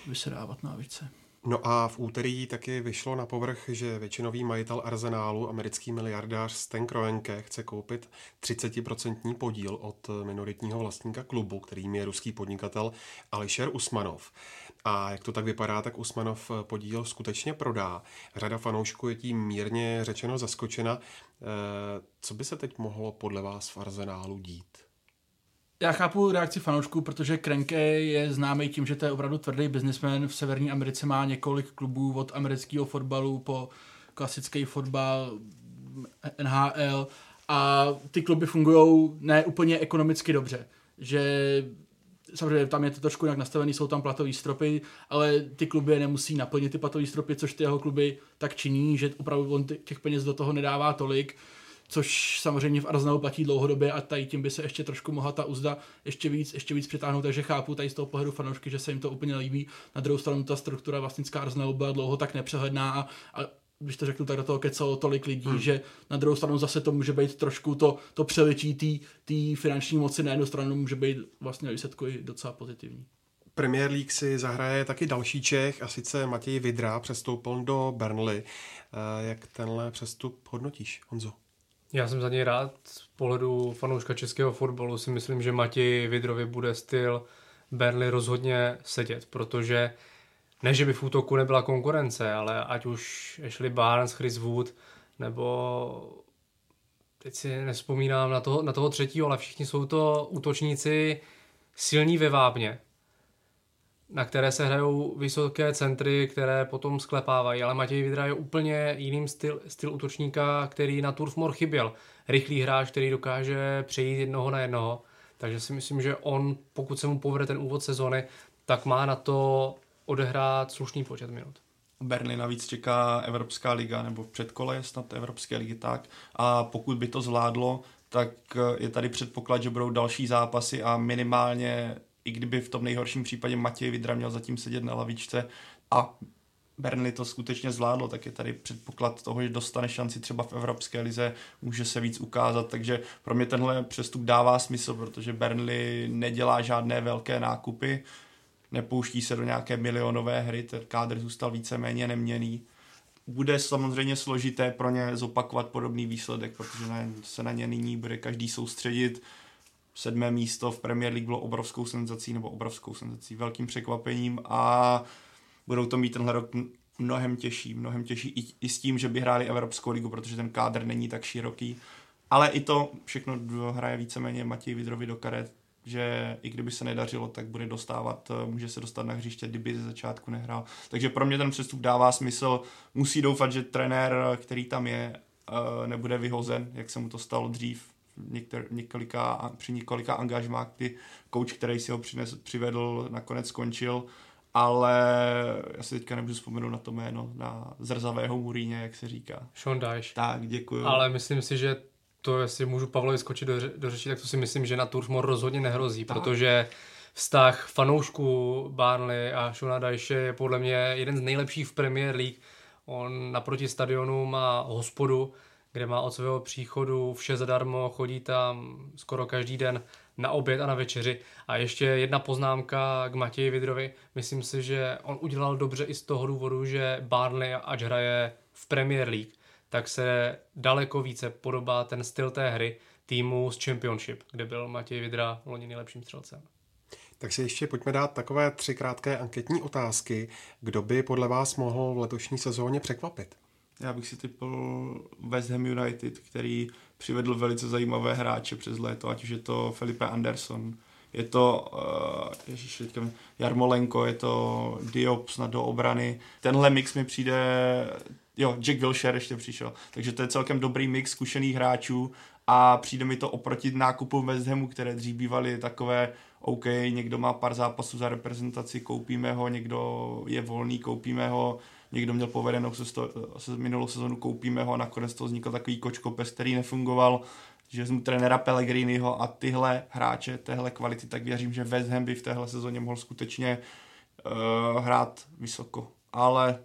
vysedávat na více. No a v úterý taky vyšlo na povrch, že většinový majitel Arsenálu, americký miliardář Sten Kroenke, chce koupit 30% podíl od minoritního vlastníka klubu, kterým je ruský podnikatel Ališer Usmanov. A jak to tak vypadá, tak Usmanov podíl skutečně prodá. Řada fanoušků je tím mírně řečeno zaskočena. Eh, co by se teď mohlo podle vás v Arsenálu dít? Já chápu reakci fanoušků, protože Krenke je známý tím, že to je opravdu tvrdý biznismen. V Severní Americe má několik klubů od amerického fotbalu po klasický fotbal, NHL a ty kluby fungují ne úplně ekonomicky dobře. Že samozřejmě tam je to trošku jinak nastavený, jsou tam platové stropy, ale ty kluby nemusí naplnit ty platové stropy, což ty jeho kluby tak činí, že opravdu on těch peněz do toho nedává tolik, což samozřejmě v Arsenalu platí dlouhodobě a tady tím by se ještě trošku mohla ta uzda ještě víc, ještě víc přitáhnout, takže chápu tady z toho pohledu fanoušky, že se jim to úplně líbí. Na druhou stranu ta struktura vlastnická Arsenalu byla dlouho tak nepřehledná a, a když to řeknu, tak do toho kecalo tolik lidí, hmm. že na druhou stranu zase to může být trošku to, to přelití té finanční moci na jednu stranu může být vlastně výsledku i docela pozitivní. Premier League si zahraje taky další Čech a sice Matěj Vidra přestoupil do Burnley. Eh, jak tenhle přestup hodnotíš, Honzo? Já jsem za něj rád. Z pohledu fanouška českého fotbalu si myslím, že Matěj Vidrovi bude styl Burnley rozhodně sedět, protože ne, že by v útoku nebyla konkurence, ale ať už Ashley Barnes, Chris Wood, nebo teď si nespomínám na toho, na toho třetího, ale všichni jsou to útočníci silní ve vápně, na které se hrajou vysoké centry, které potom sklepávají, ale Matěj Vidra je úplně jiným styl, styl útočníka, který na Turfmore chyběl. Rychlý hráč, který dokáže přejít jednoho na jednoho, takže si myslím, že on, pokud se mu povede ten úvod sezony, tak má na to odehrát slušný počet minut. Berlin navíc čeká Evropská liga, nebo v předkole snad Evropské ligy tak. A pokud by to zvládlo, tak je tady předpoklad, že budou další zápasy a minimálně, i kdyby v tom nejhorším případě Matěj Vidra měl zatím sedět na lavičce a Burnley to skutečně zvládlo, tak je tady předpoklad toho, že dostane šanci třeba v Evropské lize, může se víc ukázat, takže pro mě tenhle přestup dává smysl, protože Burnley nedělá žádné velké nákupy, nepouští se do nějaké milionové hry, ten kádr zůstal víceméně neměný. Bude samozřejmě složité pro ně zopakovat podobný výsledek, protože se na ně nyní bude každý soustředit. Sedmé místo v Premier League bylo obrovskou senzací, nebo obrovskou senzací, velkým překvapením a budou to mít tenhle rok mnohem těžší, mnohem těžší i, i s tím, že by hráli Evropskou ligu, protože ten kádr není tak široký. Ale i to všechno hraje víceméně Matěj Vidrovi do karet, že i kdyby se nedařilo, tak bude dostávat, eh, může se dostat na hřiště, kdyby ze začátku nehrál. Takže pro mě ten přestup dává smysl. Musí doufat, že trenér, který tam je, eh, nebude vyhozen, jak se mu to stalo dřív někter, několika, při několika angažmách, kdy coach, který si ho přines, přivedl, nakonec skončil, ale já si teďka nemůžu vzpomenout na to jméno, na zrzavého Muríně, jak se říká. Sean Dyche. Tak, děkuju. Ale myslím si, že to, jestli můžu Pavlovi skočit do, do řeči, tak to si myslím, že na Turfmore rozhodně nehrozí, tak. protože vztah fanoušků Barnley a Shona Dajše je podle mě jeden z nejlepších v Premier League. On naproti stadionu má hospodu, kde má od svého příchodu vše zadarmo, chodí tam skoro každý den na oběd a na večeři. A ještě jedna poznámka k Matěji Vidrovi. Myslím si, že on udělal dobře i z toho důvodu, že Barnley ať hraje v Premier League, tak se daleko více podobá ten styl té hry týmu z Championship, kde byl Matěj Vidra loni nejlepším střelcem. Tak si ještě pojďme dát takové tři krátké anketní otázky. Kdo by podle vás mohl v letošní sezóně překvapit? Já bych si typl West Ham United, který přivedl velice zajímavé hráče přes léto, ať už je to Felipe Anderson, je to uh, ježiš, Jarmolenko, je to Diop snad do obrany. Tenhle mix mi přijde jo, Jack Wilshere ještě přišel. Takže to je celkem dobrý mix zkušených hráčů a přijde mi to oproti nákupu West Hamu, které dřív bývaly takové OK, někdo má pár zápasů za reprezentaci, koupíme ho, někdo je volný, koupíme ho, někdo měl povedenou se, sto, se minulou sezonu, koupíme ho a nakonec to vznikl takový kočkopes, který nefungoval, že jsem trenéra Pellegriniho a tyhle hráče, téhle kvality, tak věřím, že West Ham by v téhle sezóně mohl skutečně uh, hrát vysoko. Ale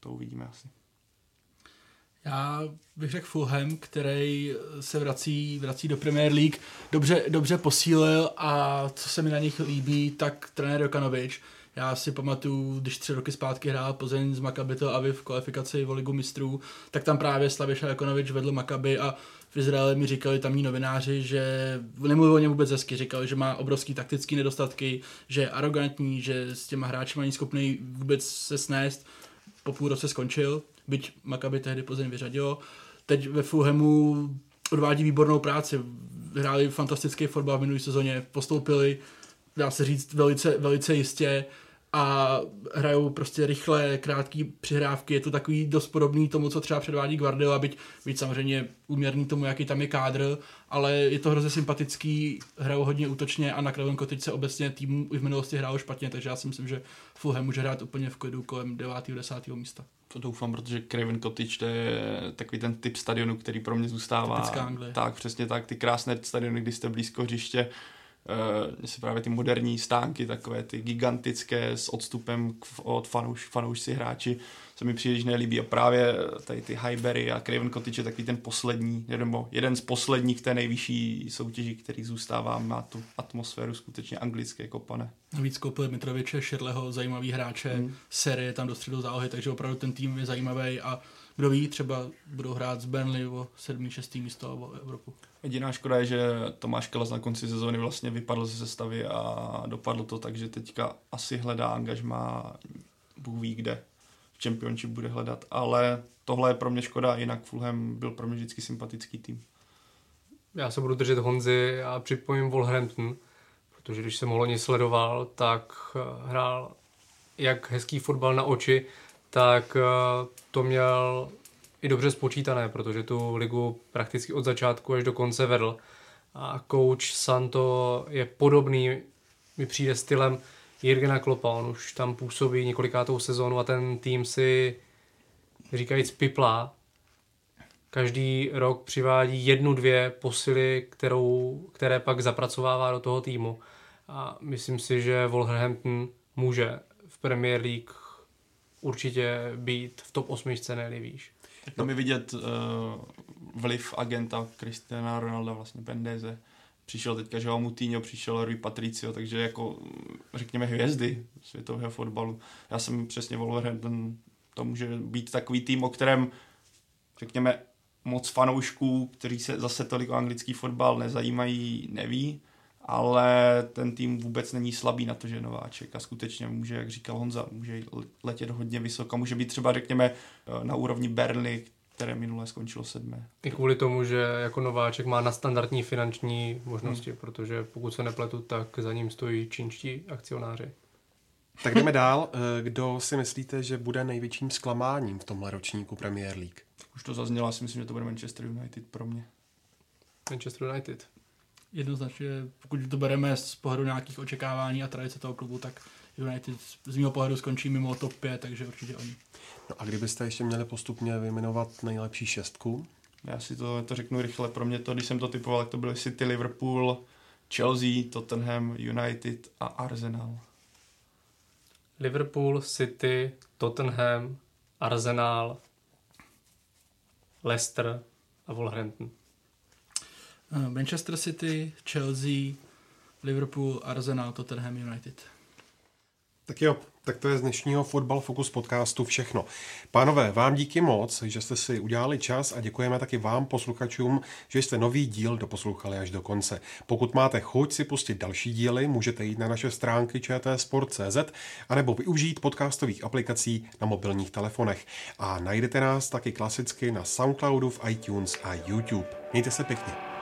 to uvidíme asi. Já bych řekl Fulham, který se vrací, vrací do Premier League, dobře, dobře posílil a co se mi na nich líbí, tak trenér Jokanovič. Já si pamatuju, když tři roky zpátky hrál Plzeň z Maccabi Tel Aviv v kvalifikaci v Ligu mistrů, tak tam právě Slaviša Jakonovič vedl Maccabi a v Izraeli mi říkali tamní novináři, že nemluvil o něm vůbec hezky, říkali, že má obrovský taktický nedostatky, že je arrogantní, že s těma hráči není schopný vůbec se snést. Po půl roce skončil, byť Maccabi tehdy Plzeň vyřadilo. Teď ve Fulhamu odvádí výbornou práci. Hráli fantastický fotbal v minulé sezóně, postoupili, dá se říct, velice, velice jistě a hrajou prostě rychlé, krátké přihrávky. Je to takový dost podobný tomu, co třeba předvádí Guardiola, byť, byť samozřejmě úměrný tomu, jaký tam je kádr, ale je to hrozně sympatický, hrajou hodně útočně a na Craven Cottage se obecně tým i v minulosti hrál špatně, takže já si myslím, že Fulham může hrát úplně v klidu kolem 9. 10. místa. To doufám, protože Craven Cottage to je takový ten typ stadionu, který pro mě zůstává. Typická Anglie. Tak, přesně tak, ty krásné stadiony, kdy jste blízko hřiště, uh, se právě ty moderní stánky, takové ty gigantické s odstupem k, od fanouš, fanoušci hráči, se mi příliš nelíbí a právě tady ty Highbury a Craven Cottage je takový ten poslední, nebo jeden z posledních té nejvyšší soutěži, který zůstává, má tu atmosféru skutečně anglické kopané. Navíc koupili Mitroviče, Širleho, zajímavý hráče, hmm. série tam do středu zálohy, takže opravdu ten tým je zajímavý a kdo ví, třeba budou hrát z Burnley o 7. 6. místo nebo Evropu. Jediná škoda je, že Tomáš Kelas na konci sezóny vlastně vypadl ze sestavy a dopadlo to tak, že teďka asi hledá angažma, Bůh ví kde, v Championship bude hledat, ale tohle je pro mě škoda, jinak Fulham byl pro mě vždycky sympatický tým. Já se budu držet Honzy a připojím Wolverhampton, protože když jsem ho loni sledoval, tak eh, hrál jak hezký fotbal na oči, tak eh, to měl i dobře spočítané, protože tu ligu prakticky od začátku až do konce vedl. A coach Santo je podobný, mi přijde stylem Jirgena Klopa, on už tam působí několikátou sezónu a ten tým si říkajíc piplá. Každý rok přivádí jednu, dvě posily, kterou, které pak zapracovává do toho týmu. A myslím si, že Wolverhampton může v Premier League určitě být v top 8 ne výš. Tam je vidět uh, vliv agenta Cristiana Ronalda, vlastně Bendeze. Přišel teďka Joao Moutinho, přišel Rui Patricio, takže jako řekněme hvězdy světového fotbalu. Já jsem přesně Wolverhampton, to může být takový tým, o kterém řekněme moc fanoušků, kteří se zase tolik o anglický fotbal nezajímají, neví ale ten tým vůbec není slabý na to, že je nováček a skutečně může, jak říkal Honza, může letět hodně vysoko, může být třeba, řekněme, na úrovni Burnley, které minule skončilo sedmé. I kvůli tomu, že jako nováček má na standardní finanční možnosti, hmm. protože pokud se nepletu, tak za ním stojí čínští akcionáři. Tak jdeme dál. Eh, kdo si myslíte, že bude největším zklamáním v tomhle ročníku Premier League? Už to zaznělo, já si myslím, že to bude Manchester United pro mě. Manchester United jednoznačně, pokud to bereme z pohledu nějakých očekávání a tradice toho klubu, tak United z mého pohledu skončí mimo top 5, takže určitě oni. No a kdybyste ještě měli postupně vyjmenovat nejlepší šestku? Já si to, to řeknu rychle. Pro mě to, když jsem to typoval, tak to byly City, Liverpool, Chelsea, Tottenham, United a Arsenal. Liverpool, City, Tottenham, Arsenal, Leicester a Wolverhampton. Eh, Manchester City, Chelsea, Liverpool, Arsenal, Tottenham United. Tak jo, tak to je z dnešního Fotbal Focus podcastu všechno. Pánové, vám díky moc, že jste si udělali čas a děkujeme taky vám, posluchačům, že jste nový díl doposlouchali až do konce. Pokud máte chuť si pustit další díly, můžete jít na naše stránky čtsport.cz anebo využít podcastových aplikací na mobilních telefonech. A najdete nás taky klasicky na Soundcloudu, v iTunes a YouTube. Mějte se pěkně.